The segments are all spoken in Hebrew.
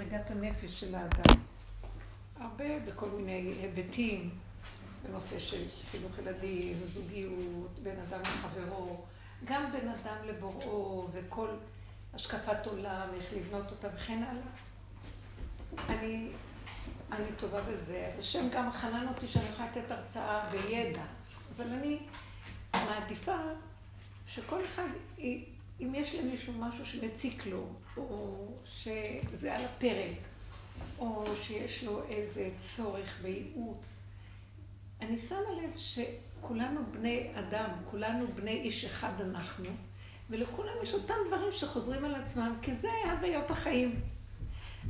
מדרגת הנפש של האדם. הרבה בכל מיני היבטים, בנושא של חינוך ילדים, זוגיות, בין אדם לחברו, גם בין אדם לבוראו, וכל השקפת עולם, איך לבנות אותה וכן הלאה. אני, אני טובה בזה. השם גם חנן אותי שאני יכולה לתת הרצאה בידע, אבל אני מעדיפה שכל אחד, אם יש למישהו משהו שמציק לו, או שזה על הפרק, או שיש לו איזה צורך בייעוץ, אני שמה לב שכולנו בני אדם, כולנו בני איש אחד אנחנו, ולכולם יש אותם דברים שחוזרים על עצמם, כי זה הוויות החיים.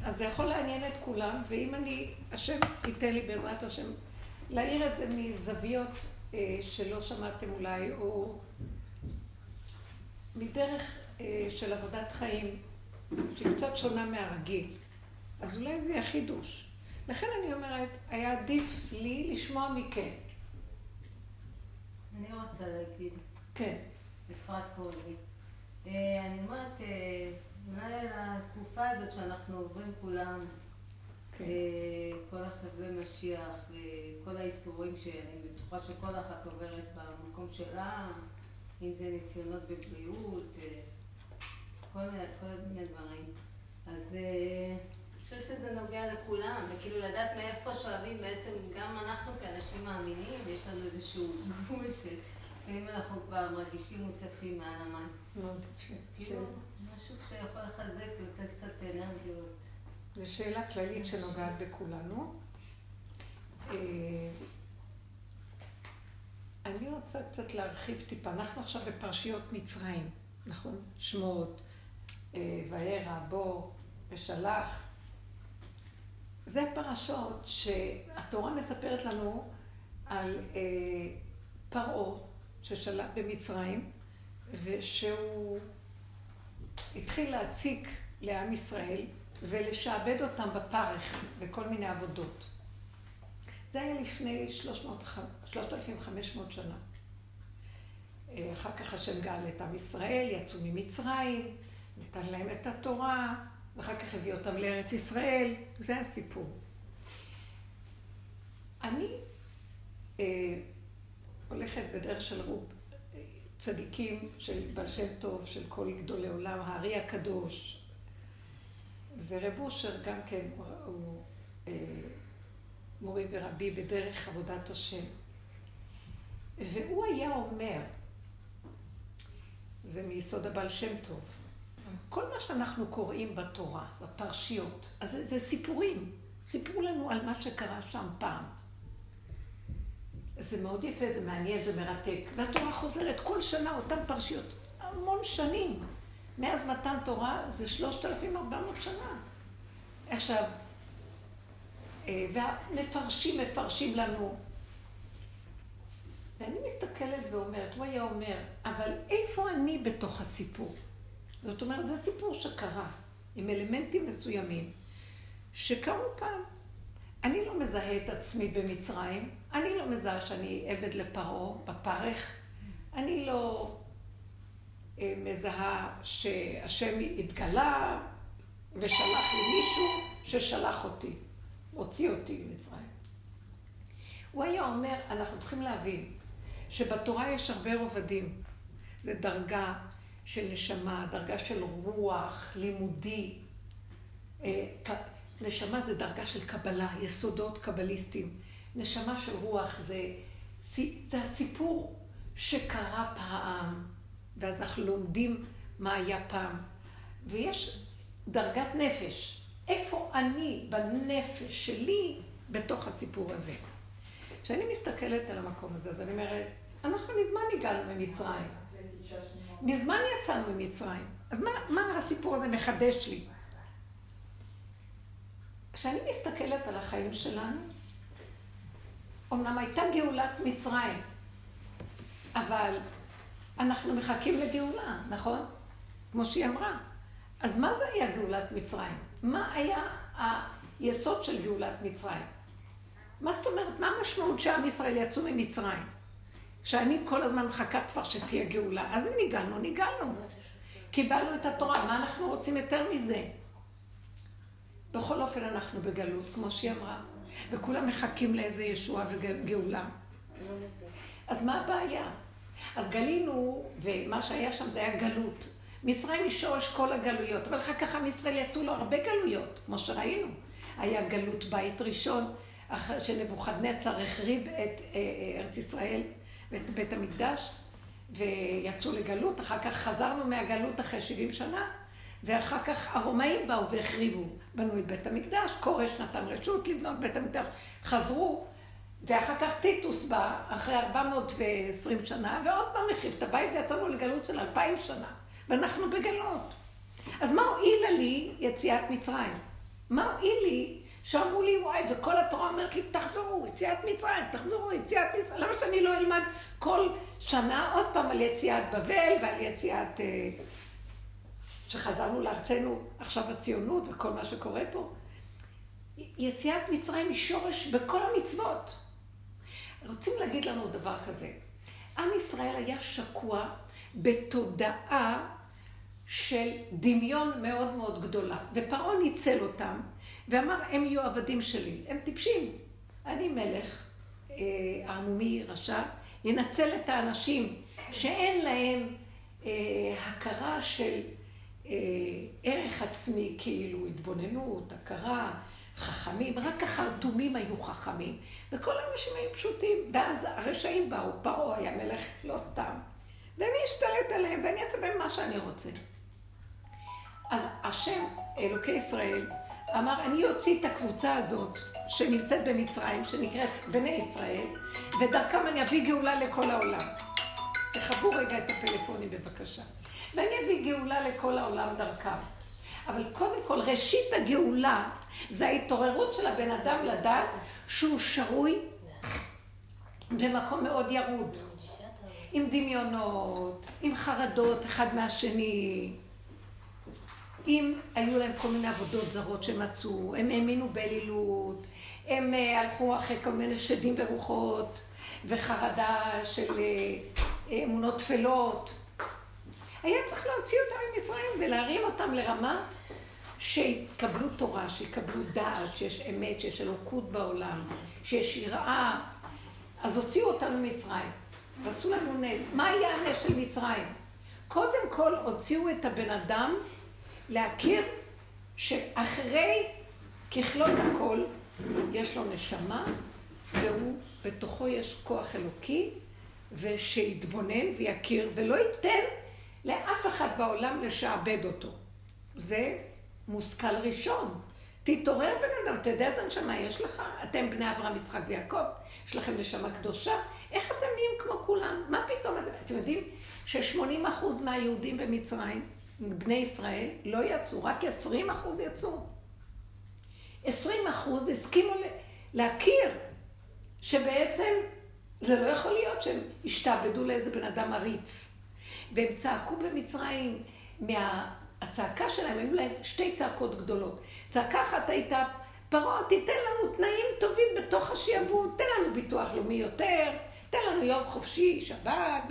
אז זה יכול לעניין את כולם, ואם אני, השם ייתן לי בעזרת השם להעיר את זה מזוויות אה, שלא שמעתם אולי, או מדרך אה, של עבודת חיים, שהיא קצת שונה מהרגיל, אז אולי זה יהיה חידוש. לכן אני אומרת, היה עדיף לי לשמוע מכם. אני רוצה להגיד. כן. אפרת קוראים אה, אני אומרת, אה, אולי על התקופה הזאת שאנחנו עוברים כולם, כן. כל החבלי משיח וכל האיסורים שאני בטוחה שכל אחת עוברת במקום שלה, אם זה ניסיונות בבריאות, כל מיני דברים. אז חושבת שזה נוגע לכולם, וכאילו לדעת מאיפה שואבים בעצם, גם אנחנו כאנשים מאמינים, יש לנו איזשהו גבול שלפעמים אנחנו כבר מרגישים מוצפים מעל המים. כאילו, משהו שיכול לחזק ולתת קצת אנרגיות. זו שאלה כללית שנוגעת בכולנו. אני רוצה קצת להרחיב טיפה. אנחנו עכשיו בפרשיות מצרים, נכון? שמות, אה, וירא, בוא, ושלח. זה פרשות שהתורה מספרת לנו על אה, פרעה ששלט במצרים, ושהוא התחיל להציק לעם ישראל ולשעבד אותם בפרך בכל מיני עבודות. זה היה לפני 3,500 שנה. אה, אחר כך השם גאל את עם ישראל, יצאו ממצרים, נתן להם את התורה, ואחר כך הביא אותם לארץ ישראל, זה הסיפור. אני אה, הולכת בדרך של רוב צדיקים, של בעל שם טוב, של כל גדולי עולם, הארי הקדוש, ורב אושר גם כן הוא אה, מורי ורבי בדרך עבודת השם. והוא היה אומר, זה מיסוד הבעל שם טוב, כל מה שאנחנו קוראים בתורה, בפרשיות, אז זה, זה סיפורים. סיפרו לנו על מה שקרה שם פעם. זה מאוד יפה, זה מעניין, זה מרתק. והתורה חוזרת כל שנה, אותן פרשיות, המון שנים. מאז מתן תורה זה 3,400 שנה. עכשיו, והמפרשים מפרשים לנו. ואני מסתכלת ואומרת, הוא היה אומר, אבל איפה אני בתוך הסיפור? זאת אומרת, זה סיפור שקרה, עם אלמנטים מסוימים, שקרו פעם. אני לא מזהה את עצמי במצרים, אני לא מזהה שאני עבד לפרעה בפרך, אני לא אה, מזהה שהשם התגלה ושלח לי מישהו ששלח אותי, הוציא אותי ממצרים. הוא היה אומר, אנחנו צריכים להבין שבתורה יש הרבה רובדים. זה דרגה של נשמה, דרגה של רוח, לימודי. אה, נשמה זה דרגה של קבלה, יסודות קבליסטיים. נשמה של רוח זה, זה הסיפור שקרה פעם, ואז אנחנו לומדים מה היה פעם. ויש דרגת נפש. איפה אני בנפש שלי בתוך הסיפור הזה? כשאני מסתכלת על המקום הזה, אז אני אומרת, אנחנו מזמן הגענו ממצרים. מזמן יצאנו ממצרים. אז מה, מה הסיפור הזה מחדש לי? כשאני מסתכלת על החיים שלנו, אמנם הייתה גאולת מצרים, אבל אנחנו מחכים לגאולה, נכון? כמו שהיא אמרה. אז מה זה היה גאולת מצרים? מה היה היסוד של גאולת מצרים? מה זאת אומרת? מה המשמעות שעם ישראל יצאו ממצרים? שאני כל הזמן מחכה כבר שתהיה גאולה. אז אם ניגענו, ניגענו. קיבלנו את התורה, מה אנחנו רוצים יותר מזה? בכל אופן אנחנו בגלות, כמו שהיא אמרה, וכולם מחכים לאיזה ישועה וגאולה. אז מה הבעיה? אז גלינו, ומה שהיה שם זה היה גלות. מצרים היא שורש כל הגלויות, אבל אחר כך עם ישראל יצאו לו הרבה גלויות, כמו שראינו. היה גלות בית ראשון, אחרי שנבוכדנצר החריב את אה, אה, ארץ ישראל ואת בית המקדש, ויצאו לגלות, אחר כך חזרנו מהגלות אחרי 70 שנה, ואחר כך הרומאים באו והחריבו, בנו את בית המקדש, כורש נתן רשות לבנות בית המקדש, חזרו, ואחר כך טיטוס בא, אחרי 420 שנה, ועוד פעם החריב את הבית ויצאנו לגלות של 2,000 שנה, ואנחנו בגלות. אז מה הועילה לי יציאת מצרים? מה הועיל לי שאמרו לי, וואי, וכל התורה אומרת לי, תחזרו, יציאת מצרים, תחזרו, יציאת מצרים. למה שאני לא אלמד כל שנה עוד פעם על יציאת בבל ועל יציאת... אה, שחזרנו לארצנו עכשיו הציונות וכל מה שקורה פה. יציאת מצרים היא שורש בכל המצוות. רוצים להגיד לנו דבר כזה. עם ישראל היה שקוע בתודעה של דמיון מאוד מאוד גדולה, ופרעה ניצל אותם, ואמר, הם יהיו עבדים שלי. הם טיפשים. אני מלך, אה, ערמומי, רשע, ינצל את האנשים שאין להם אה, הכרה של אה, ערך עצמי, כאילו התבוננות, הכרה, חכמים, רק החרטומים היו חכמים, וכל האנשים היו פשוטים, ואז הרשעים באו, פרעה היה מלך לא סתם, ואני אשתלט עליהם ואני אעשה בהם מה שאני רוצה. אז השם, אלוקי ישראל, אמר, אני אוציא את הקבוצה הזאת שנמצאת במצרים, שנקראת בני ישראל, ודרכם אני אביא גאולה לכל העולם. תחברו רגע את הפלאפונים בבקשה. ואני אביא גאולה לכל העולם דרכם. אבל קודם כל, ראשית הגאולה זה ההתעוררות של הבן אדם לדעת שהוא שרוי במקום מאוד ירוד. עם דמיונות, עם חרדות אחד מהשני, אם היו להם כל מיני עבודות זרות שהם עשו, הם האמינו באלילות, הם אה, הלכו אחרי כל מיני שדים ורוחות וחרדה של אה, אמונות טפלות. היה צריך להוציא אותם ממצרים ולהרים אותם לרמה שיקבלו תורה, שיקבלו דעת, שיש אמת, שיש אלוקות בעולם, שיש יראה. אז הוציאו אותנו ממצרים ועשו לנו נס. מה היה הנס של מצרים? קודם כל הוציאו את הבן אדם להכיר שאחרי ככלות הכל יש לו נשמה והוא, בתוכו יש כוח אלוקי ושיתבונן ויכיר ולא ייתן לאף אחד בעולם לשעבד אותו. זה מושכל ראשון. תתעורר בן אדם, אתה יודע איזה נשמה יש לך? אתם בני אברהם, יצחק ויעקב, יש לכם נשמה קדושה? איך אתם נהיים כמו כולם? מה פתאום? אתם יודעים ש-80% מהיהודים במצרים בני ישראל לא יצאו, רק 20 אחוז יצאו. 20 אחוז הסכימו להכיר שבעצם זה לא יכול להיות שהם השתעבדו לאיזה בן אדם עריץ. והם צעקו במצרים, מהצעקה שלהם, היו להם שתי צעקות גדולות. צעקה אחת הייתה, פרעה, תיתן לנו תנאים טובים בתוך השיעבוד, תן לנו ביטוח לאומי יותר, תן לנו יום חופשי, שבת,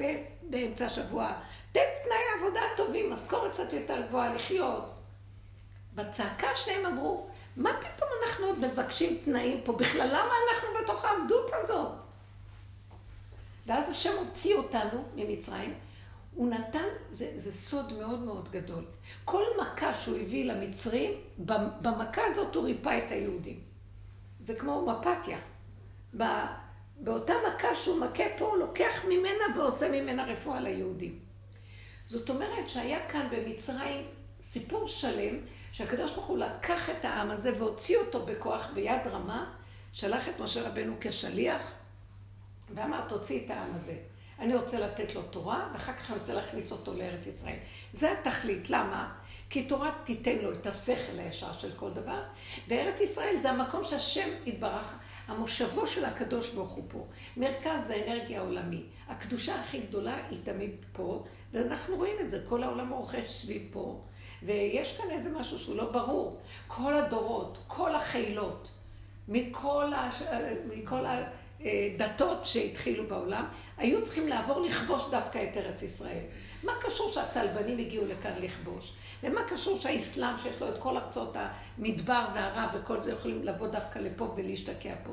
באמצע השבוע, תן תנאי עבודה טובים, משכורת קצת יותר גבוהה לחיות. בצעקה שניהם אמרו, מה פתאום אנחנו עוד מבקשים תנאים פה? בכלל, למה אנחנו בתוך העבדות הזאת? ואז השם הוציא אותנו ממצרים, הוא נתן, זה, זה סוד מאוד מאוד גדול. כל מכה שהוא הביא למצרים, במכה הזאת הוא ריפא את היהודים. זה כמו מפתיה. באותה מכה שהוא מכה פה, הוא לוקח ממנה ועושה ממנה רפואה ליהודים. זאת אומרת שהיה כאן במצרים סיפור שלם, שהקדוש ברוך הוא לקח את העם הזה והוציא אותו בכוח ביד רמה, שלח את משה רבנו כשליח, ואמר, תוציא את העם הזה. אני רוצה לתת לו תורה, ואחר כך אני רוצה להכניס אותו לארץ ישראל. זה התכלית. למה? כי תורה תיתן לו את השכל הישר של כל דבר, וארץ ישראל זה המקום שהשם יתברך, המושבו של הקדוש ברוך הוא פה. מרכז האנרגיה העולמי. הקדושה הכי גדולה היא תמיד פה, ואנחנו רואים את זה, כל העולם רוכש סביב פה, ויש כאן איזה משהו שהוא לא ברור. כל הדורות, כל החילות, מכל, הש... מכל הדתות שהתחילו בעולם, היו צריכים לעבור לכבוש דווקא את ארץ ישראל. מה קשור שהצלבנים הגיעו לכאן לכבוש? ומה קשור שהאסלאם, שיש לו את כל ארצות המדבר והערב וכל זה, יכולים לבוא דווקא לפה ולהשתקע פה?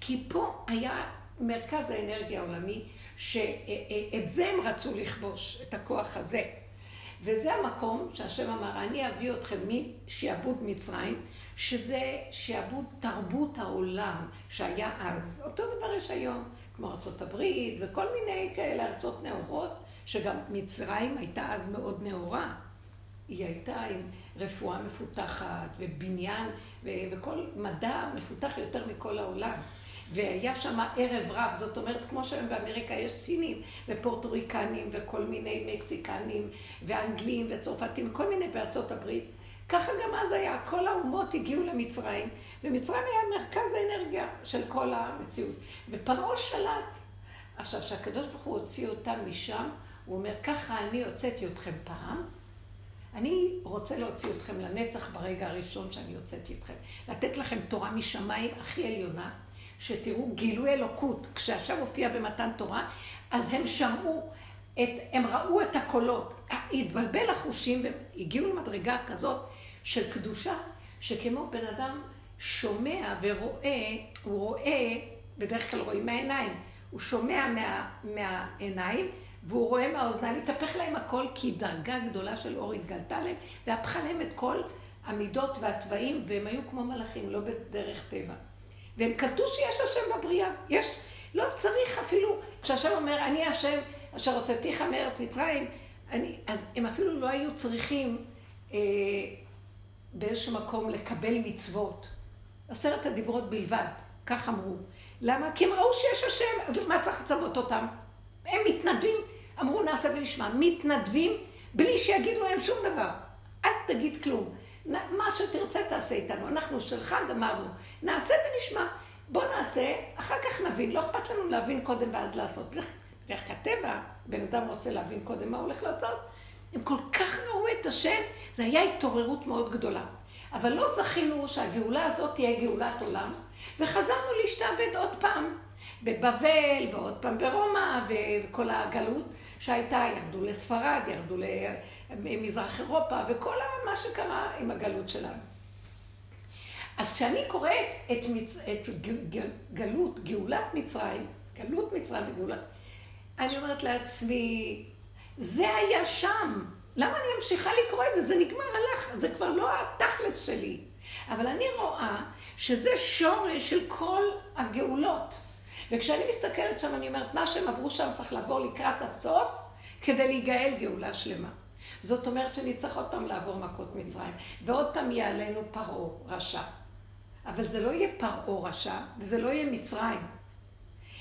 כי פה היה מרכז האנרגיה העולמי, שאת זה הם רצו לכבוש, את הכוח הזה. וזה המקום שהשם אמר, אני אביא אתכם משעבוד מצרים, שזה שעבוד תרבות העולם שהיה אז. אותו דבר יש היום, כמו ארה"ב וכל מיני כאלה ארצות נאורות, שגם מצרים הייתה אז מאוד נאורה. היא הייתה עם רפואה מפותחת ובניין וכל מדע מפותח יותר מכל העולם. והיה שם ערב רב, זאת אומרת, כמו שהיום באמריקה יש סינים ופורטוריקנים וכל מיני מקסיקנים ואנגלים וצרפתים, כל מיני בארצות הברית. ככה גם אז היה, כל האומות הגיעו למצרים, ומצרים היה מרכז האנרגיה של כל המציאות. ופרעה שלט. עכשיו, כשהקדוש ברוך הוא הוציא אותם משם, הוא אומר, ככה אני הוצאתי אתכם פעם, אני רוצה להוציא אתכם לנצח ברגע הראשון שאני הוצאתי אתכם. לתת לכם תורה משמיים הכי עליונה, שתראו גילוי אלוקות. כשהשם הופיע במתן תורה, אז הם שמעו, את, הם ראו את הקולות. התבלבל החושים והגיעו למדרגה כזאת של קדושה, שכמו בן אדם שומע ורואה, הוא רואה, בדרך כלל רואים מהעיניים, הוא שומע מה, מהעיניים, והוא רואה מהאוזניים, התהפך להם הכל כי דרגה גדולה של אור התגלתה להם, והפכה להם את כל המידות והתוואים, והם היו כמו מלאכים, לא בדרך טבע. והם קלטו שיש השם בבריאה, יש. לא צריך אפילו, כשהשם אומר, אני השם אשר הוצאתיך מארץ מצרים, אני, אז הם אפילו לא היו צריכים אה, באיזשהו מקום לקבל מצוות. עשרת הדיברות בלבד, כך אמרו. למה? כי הם ראו שיש השם, אז למה צריך לצוות אותם? הם מתנדבים, אמרו נעשה ונשמע, מתנדבים בלי שיגידו להם שום דבר. אל תגיד כלום. מה שתרצה תעשה איתנו, אנחנו שלך גמרנו. נעשה ונשמע. בוא נעשה, אחר כך נבין. לא אכפת לנו להבין קודם ואז לעשות. דרך הטבע, בן אדם רוצה להבין קודם מה הוא הולך לעשות. הם כל כך ראו את השם, זה היה התעוררות מאוד גדולה. אבל לא זכינו שהגאולה הזאת תהיה גאולת עולם, וחזרנו להשתעבד עוד פעם. בבבל, ועוד פעם ברומא, וכל הגלות שהייתה, ירדו לספרד, ירדו למזרח אירופה, וכל מה שקרה עם הגלות שלנו. אז כשאני קוראת את, מצ... את גלות, גאולת מצרים, גלות מצרים וגאולת, אני אומרת לעצמי, זה היה שם. למה אני ממשיכה לקרוא את זה? זה נגמר, הלך, זה כבר לא התכלס שלי. אבל אני רואה שזה שורש של כל הגאולות. וכשאני מסתכלת שם, אני אומרת, מה שהם עברו שם צריך לעבור לקראת הסוף, כדי להיגאל גאולה שלמה. זאת אומרת שנצטרך עוד פעם לעבור מכות מצרים, ועוד פעם יעלנו פרעה רשע. אבל זה לא יהיה פרעה רשע, וזה לא יהיה מצרים.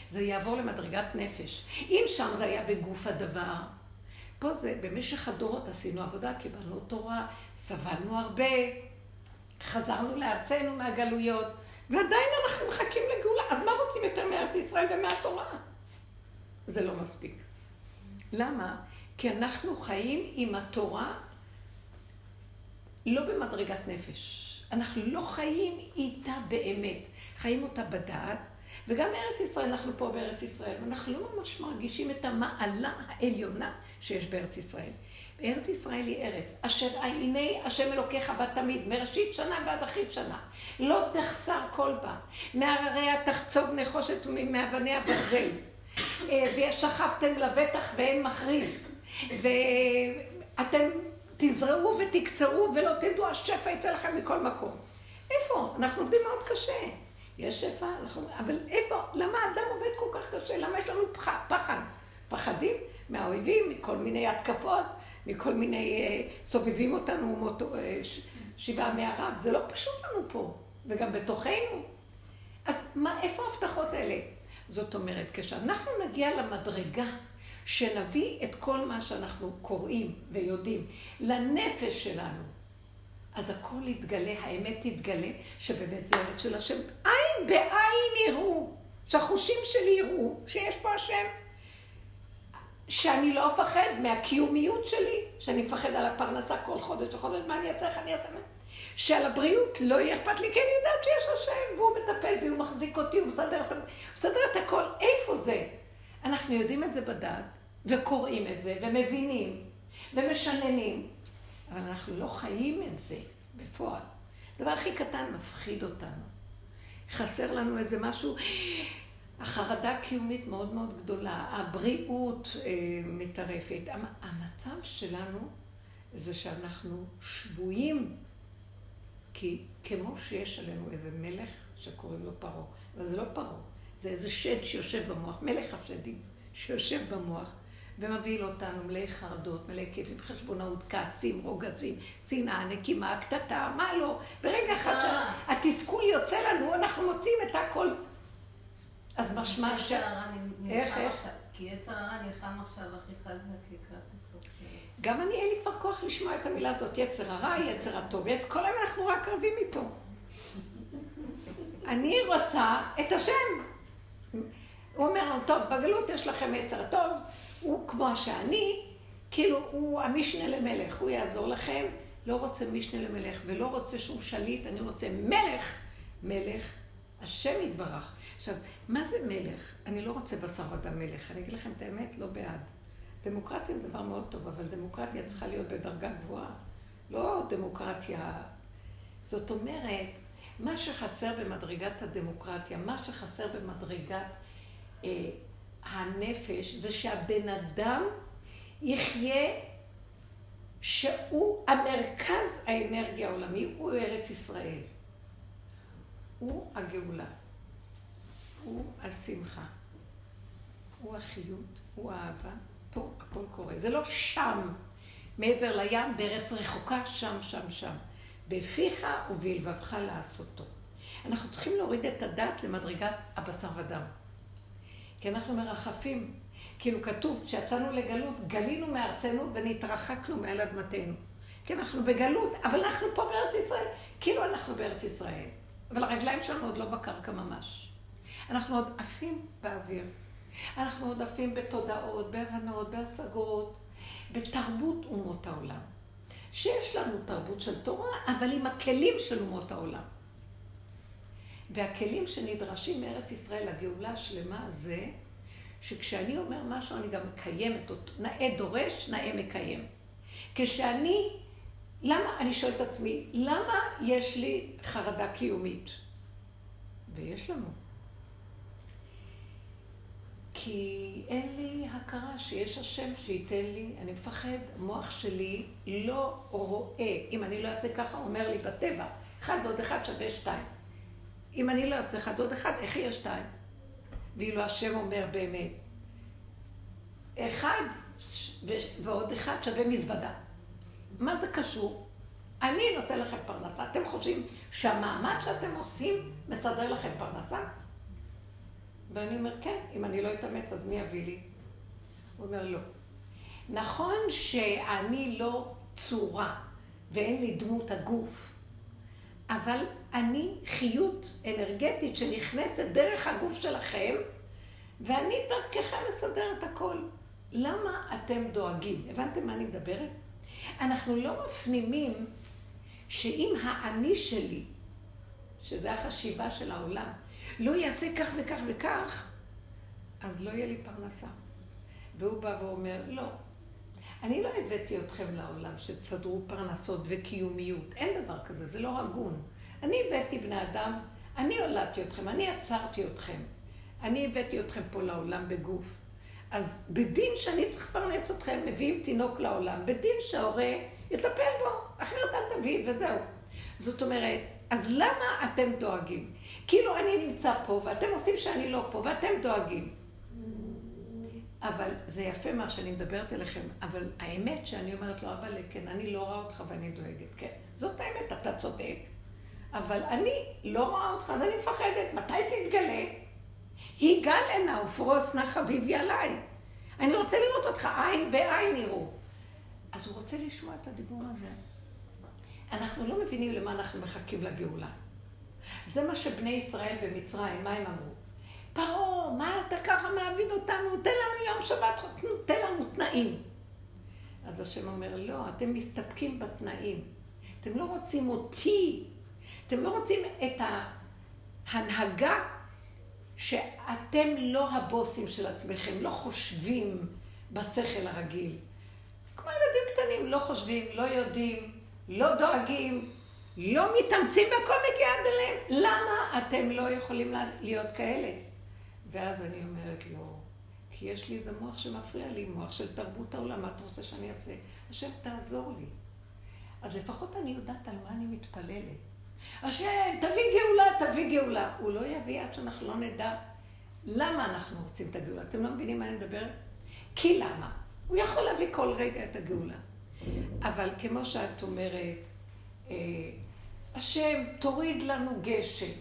זה יעבור למדרגת נפש. אם שם זה היה בגוף הדבר, פה זה, במשך הדורות עשינו עבודה, קיבלנו תורה, סבלנו הרבה, חזרנו לארצנו מהגלויות, ועדיין אנחנו מחכים לגאולה. אז מה רוצים יותר מארץ ישראל ומהתורה? זה לא מספיק. למה? כי אנחנו חיים עם התורה לא במדרגת נפש. אנחנו לא חיים איתה באמת. חיים אותה בדעת, וגם בארץ ישראל, אנחנו פה בארץ ישראל, ואנחנו לא ממש מרגישים את המעלה העליונה שיש בארץ ישראל. ארץ ישראל היא ארץ, אשר הנה השם אלוקיך בה תמיד, מראשית שנה ועד אחרית שנה. לא תחסר כל בה, מהרריה תחצוב נחושת ומאבניה ברזל. אה, ושכבתם לבטח ואין מחריב. ואתם תזרעו ותקצרו ולא תדעו, השפע יצא לכם מכל מקום. איפה? אנחנו עובדים מאוד קשה. יש שפע, אנחנו... אבל איפה? למה אדם עובד כל כך קשה? למה יש לנו פחד? פחדים מהאויבים, מכל מיני התקפות. מכל מיני, אה, סובבים אותנו מות, אה, שבעה מערב, זה לא פשוט לנו פה, וגם בתוכנו. אז מה, איפה ההבטחות האלה? זאת אומרת, כשאנחנו נגיע למדרגה שנביא את כל מה שאנחנו קוראים ויודעים לנפש שלנו, אז הכל יתגלה, האמת תתגלה, שבאמת זה ארץ של השם. עין בעין יראו, שהחושים שלי יראו שיש פה השם. שאני לא אפחד מהקיומיות שלי, שאני מפחד על הפרנסה כל חודש וחודש, מה אני אעשה, איך אני אעשה, שעל הבריאות לא יהיה אכפת לי, כי אני יודעת שיש השם, והוא מטפל בי, הוא מחזיק אותי, הוא מסדר את, מסדר את הכל. איפה זה? אנחנו יודעים את זה בדעת, וקוראים את זה, ומבינים, ומשננים, אבל אנחנו לא חיים את זה בפועל. הדבר הכי קטן מפחיד אותנו. חסר לנו איזה משהו, החרדה הקיומית מאוד מאוד גדולה, הבריאות אה, מטרפת. המצב שלנו זה שאנחנו שבויים, כי כמו שיש עלינו איזה מלך שקוראים לו פרעה, אבל זה לא פרעה, זה איזה שד שיושב במוח, מלך השדים שיושב במוח, ומבהיל אותנו מלאי חרדות, מלאי כאבים, חשבונאות, כעסים, רוגזים, שנאה, נקימה, קטטה, מה לא. ורגע אחד. שהתסכול יוצא לנו, אנחנו מוצאים את הכל. אז משמע ש... איך, איך? כי יצר הרע נלחם עכשיו הכי חזק לקראת הסוף. גם אני, אין לי כבר כוח לשמוע את המילה הזאת, יצר הרע, יצר הטוב. כל היום אנחנו רק רבים איתו. אני רוצה את השם. הוא אומר לנו, טוב, בגלות יש לכם יצר הטוב, הוא כמו שאני, כאילו הוא המשנה למלך, הוא יעזור לכם, לא רוצה משנה למלך ולא רוצה שום שליט, אני רוצה מלך, מלך, השם יתברך. עכשיו, מה זה מלך? אני לא רוצה בשר ודם מלך, אני אגיד לכם את האמת, לא בעד. דמוקרטיה זה דבר מאוד טוב, אבל דמוקרטיה צריכה להיות בדרגה גבוהה, לא דמוקרטיה. זאת אומרת, מה שחסר במדרגת הדמוקרטיה, מה שחסר במדרגת אה, הנפש זה שהבן אדם יחיה שהוא המרכז האנרגיה העולמי, הוא ארץ ישראל. הוא הגאולה. השמחה. הוא החיות, הוא האהבה. פה הכל קורה. זה לא שם, מעבר לים, בארץ רחוקה, שם, שם, שם. בפיך ובלבבך לעשותו. אנחנו צריכים להוריד את הדת למדרגת הבשר ודם. כי אנחנו מרחפים. כאילו כתוב, כשיצאנו לגלות, גלינו מארצנו ונתרחקנו מעל אדמתנו. כי אנחנו בגלות, אבל אנחנו פה בארץ ישראל. כאילו אנחנו בארץ ישראל. אבל הרגליים שלנו עוד לא בקרקע ממש. אנחנו עוד עפים באוויר. אנחנו עוד עפים בתודעות, בהבנות, בהשגות, בתרבות אומות העולם. שיש לנו תרבות של תורה, אבל עם הכלים של אומות העולם. והכלים שנדרשים מארץ ישראל לגאולה השלמה זה שכשאני אומר משהו אני גם מקיימת אותו. נאה דורש, נאה מקיים. כשאני, למה, אני שואלת את עצמי, למה יש לי חרדה קיומית? ויש לנו. כי אין לי הכרה שיש השם שייתן לי, אני מפחד, המוח שלי לא רואה. אם אני לא אעשה ככה, אומר לי בטבע, אחד ועוד אחד שווה שתיים. אם אני לא אעשה אחד עוד אחד, איך יהיה שתיים? ואילו השם אומר באמת, אחד ועוד אחד שווה מזוודה. מה זה קשור? אני נותן לכם פרנסה. אתם חושבים שהמאמץ שאתם עושים מסדר לכם פרנסה? ואני אומר, כן, אם אני לא אתאמץ, אז מי יביא לי? הוא אומר, לא. נכון שאני לא צורה ואין לי דמות הגוף, אבל אני חיות אנרגטית שנכנסת דרך הגוף שלכם, ואני דרככם מסדר את הכל. למה אתם דואגים? הבנתם מה אני מדברת? אנחנו לא מפנימים שאם האני שלי, שזה החשיבה של העולם, לא יעשה כך וכך וכך, אז לא יהיה לי פרנסה. והוא בא ואומר, לא, אני לא הבאתי אתכם לעולם שתסדרו פרנסות וקיומיות. אין דבר כזה, זה לא הגון. אני הבאתי בני אדם, אני הולדתי אתכם, אני עצרתי אתכם. אני הבאתי אתכם פה לעולם בגוף. אז בדין שאני צריך לפרנס אתכם, מביאים תינוק לעולם, בדין שההורה יטפל בו, אחרת אל תביא, וזהו. זאת אומרת, אז למה אתם דואגים? כאילו אני נמצא פה, ואתם עושים שאני לא פה, ואתם דואגים. אבל זה יפה מה שאני מדברת אליכם, אבל האמת שאני אומרת לו, אבל כן, אני לא רואה אותך ואני דואגת, כן. זאת האמת, אתה צודק. אבל אני לא רואה אותך, אז אני מפחדת, מתי תתגלה? היגל הנה ופרוס נא חביבי עליי. אני רוצה לראות אותך, עין בעין יראו. אז הוא רוצה לשמוע את הדיבור הזה. אנחנו לא מבינים למה אנחנו מחכים לגאולה. זה מה שבני ישראל במצרים, מה הם אמרו? פרעה, מה אתה ככה מעביד אותנו? תן לנו יום שבת, תן לנו תנאים. אז השם אומר, לא, אתם מסתפקים בתנאים. אתם לא רוצים אותי. אתם לא רוצים את ההנהגה שאתם לא הבוסים של עצמכם, לא חושבים בשכל הרגיל. כמו ילדים קטנים, לא חושבים, לא יודעים, לא דואגים, לא מתאמצים והכל מגיע עד אליהם. למה אתם לא יכולים להיות כאלה? ואז אני אומרת לו, כי יש לי איזה מוח שמפריע לי, מוח של תרבות העולם, מה אתה רוצה שאני אעשה? השם, תעזור לי. אז לפחות אני יודעת על מה אני מתפללת. השם, תביא גאולה, תביא גאולה. הוא לא יביא עד שאנחנו לא נדע למה אנחנו רוצים את הגאולה. אתם לא מבינים מה אני מדברת? כי למה? הוא יכול להביא כל רגע את הגאולה. אבל כמו שאת אומרת, אה, השם, תוריד לנו גשם.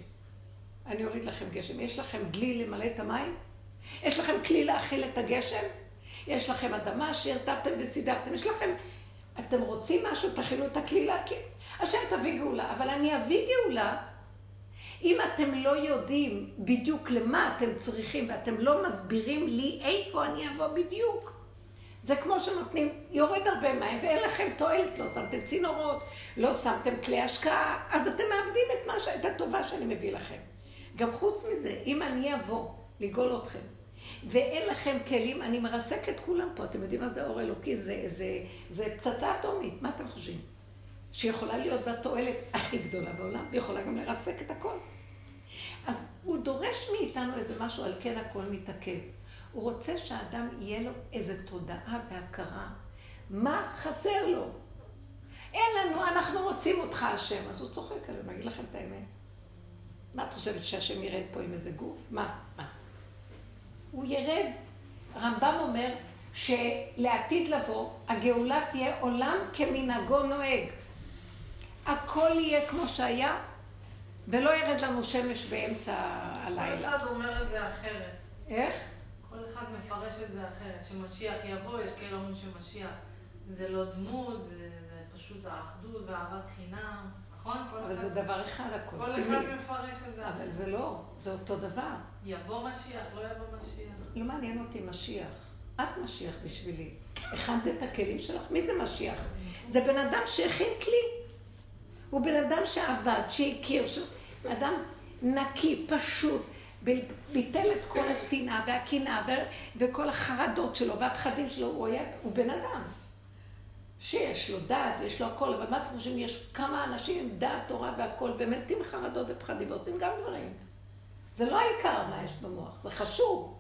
אני אוריד לכם גשם. יש לכם דלי למלא את המים? יש לכם כלי להכיל את הגשם? יש לכם אדמה שהרטבתם וסידרתם? יש לכם... אתם רוצים משהו, תכילו את הכלי להקים. השם תביא גאולה. אבל אני אביא גאולה אם אתם לא יודעים בדיוק למה אתם צריכים ואתם לא מסבירים לי איפה אני אבוא בדיוק. זה כמו שנותנים, יורד הרבה מים ואין לכם תועלת, לא שמתם צינורות, לא שמתם כלי השקעה, אז אתם מאבדים את, מה, את הטובה שאני מביא לכם. גם חוץ מזה, אם אני אבוא לגאול אתכם, ואין לכם כלים, אני מרסק את כולם פה. אתם יודעים מה זה אור אלוקי? זה, זה, זה פצצה אטומית, מה אתם חושבים? שיכולה להיות בה תועלת הכי גדולה בעולם, ויכולה גם לרסק את הכל. אז הוא דורש מאיתנו איזה משהו, על כן הכל מתעכב. הוא רוצה שהאדם יהיה לו איזו תודעה והכרה. מה חסר לו? אין לנו, אנחנו רוצים אותך השם. אז הוא צוחק עליהם, אגיד לכם את האמת. מה את חושבת שהשם ירד פה עם איזה גוף? מה? מה? הוא ירד. הרמב"ם אומר שלעתיד לבוא, הגאולה תהיה עולם כמנהגו נוהג. הכל יהיה כמו שהיה, ולא ירד לנו שמש באמצע הלילה. כל אחד אומר את זה אחרת. איך? כל אחד מפרש את זה אחרת. שמשיח יבוא, יש כאלה אומרים שמשיח זה לא דמות, זה, זה פשוט האחדות ואהבת חינם. נכון? אבל זה דבר אחד הכל. כל אחד מפרש את זה. אבל זה לא, זה אותו דבר. יבוא משיח, לא יבוא משיח. לא מעניין אותי משיח. את משיח בשבילי. הכנת את הכלים שלך? מי זה משיח? זה בן אדם שהכין כלי. הוא בן אדם שעבד, שהכיר, ש... אדם נקי, פשוט, ביטל את כל השנאה והקנאה. וכל החרדות שלו והפחדים שלו, הוא היה, הוא בן אדם. שיש לו דעת, יש לו הכל, אבל מה אתם חושבים? יש כמה אנשים עם דעת, תורה והכל, ומתים חרדות ופחדים, ועושים גם דברים. זה לא העיקר מה יש במוח, זה חשוב.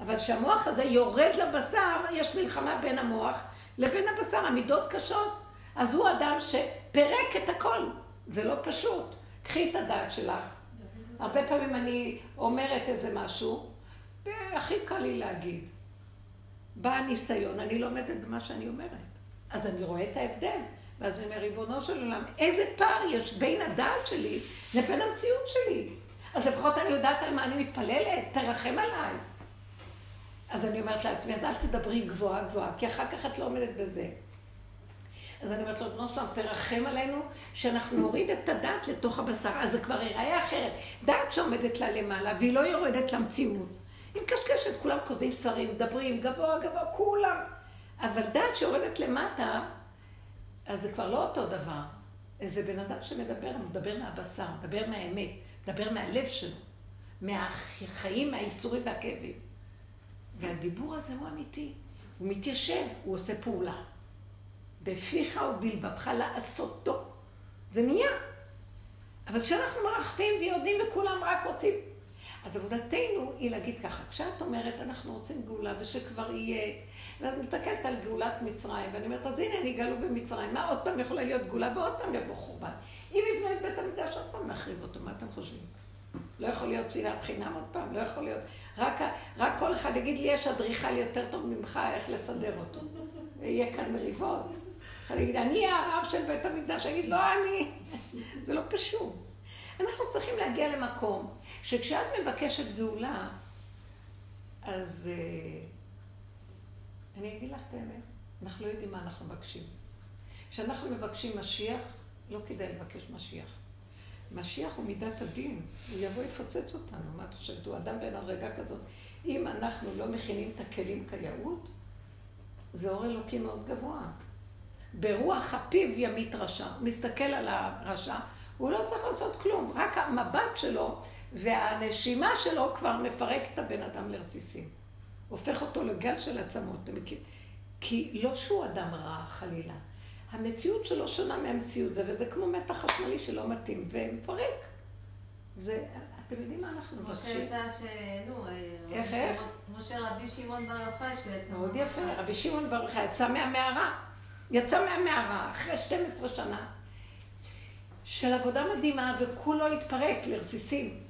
אבל כשהמוח הזה יורד לבשר, יש מלחמה בין המוח לבין הבשר, המידות קשות. אז הוא אדם שפירק את הכל. זה לא פשוט. קחי את הדעת שלך. הרבה פעמים אני אומרת איזה משהו, והכי קל לי להגיד. בא הניסיון, אני לומדת במה שאני אומרת. אז אני רואה את ההבדל. ואז אני אומר, ריבונו של עולם, איזה פער יש בין הדעת שלי לבין המציאות שלי. אז לפחות אני יודעת על מה אני מתפללת, תרחם עליי. אז אני אומרת לעצמי, אז אל תדברי גבוהה גבוהה, כי אחר כך את לא עומדת בזה. אז אני אומרת לו, בנו שלום, תרחם עלינו, שאנחנו נוריד את הדעת לתוך הבשר. אז זה כבר ייראה אחרת. דעת שעומדת לה למעלה, והיא לא יורדת למציאות. היא מקשקשת, כולם כותבים שרים, מדברים, גבוה גבוה, כולם. אבל דעת שיורדת למטה, אז זה כבר לא אותו דבר. זה בן אדם שמדבר, מדבר מהבשר, מדבר מהאמת, מדבר מהלב שלו, מהחיים, מהאיסורים והכאבים. והדיבור הזה הוא אמיתי. הוא מתיישב, הוא עושה פעולה. בפיך ובלבבך לעשותו. זה נהיה. אבל כשאנחנו מרחפים ויודעים וכולם רק רוצים... אז עבודתנו היא להגיד ככה, כשאת אומרת אנחנו רוצים גאולה ושכבר יהיה, ואז מסתכלת על גאולת מצרים, ואני אומרת, אז הנה נגאלו במצרים, מה עוד פעם יכולה להיות גאולה ועוד פעם יבוא חורבן. אם יבנו את בית המקדש עוד פעם נחריב אותו, מה אתם חושבים? לא יכול להיות שנאת חינם עוד פעם, לא יכול להיות. רק, רק כל אחד יגיד לי, יש אדריכל יותר טוב ממך, איך לסדר אותו. יהיה כאן מריבות. אגיד, אני הרב של בית המקדש, אני אגיד, לא אני. זה לא פשוט. אנחנו צריכים להגיע למקום שכשאת מבקשת גאולה, אז uh, אני אגיד לך את האמת, אנחנו לא יודעים מה אנחנו מבקשים. כשאנחנו מבקשים משיח, לא כדאי לבקש משיח. משיח הוא מידת הדין, הוא יבוא יפוצץ אותנו. מה את חושבת? הוא אדם בן הרגע כזאת. אם אנחנו לא מכינים את הכלים כיאות, זה אור אלוקי מאוד גבוה. ברוח הפיו ימית רשע. מסתכל על הרשע, הוא לא צריך לעשות כלום, רק המבט שלו והנשימה שלו כבר מפרק את הבן אדם לרסיסים. הופך אותו לגל של עצמות. כי לא שהוא אדם רע, חלילה. המציאות שלו שונה מהמציאות זה, וזה כמו מתח חשמלי שלא מתאים, ומפרק. זה, אתם יודעים מה אנחנו מבקשים? כמו שיצא ש... נו, אה, איך, איך? כמו שרבי שמעון בר יוחאי שבעצם... מאוד יפה, רבי שמעון בר יוחאי יצא מהמערה. יצא מהמערה אחרי 12 שנה של עבודה מדהימה, וכולו התפרק לרסיסים.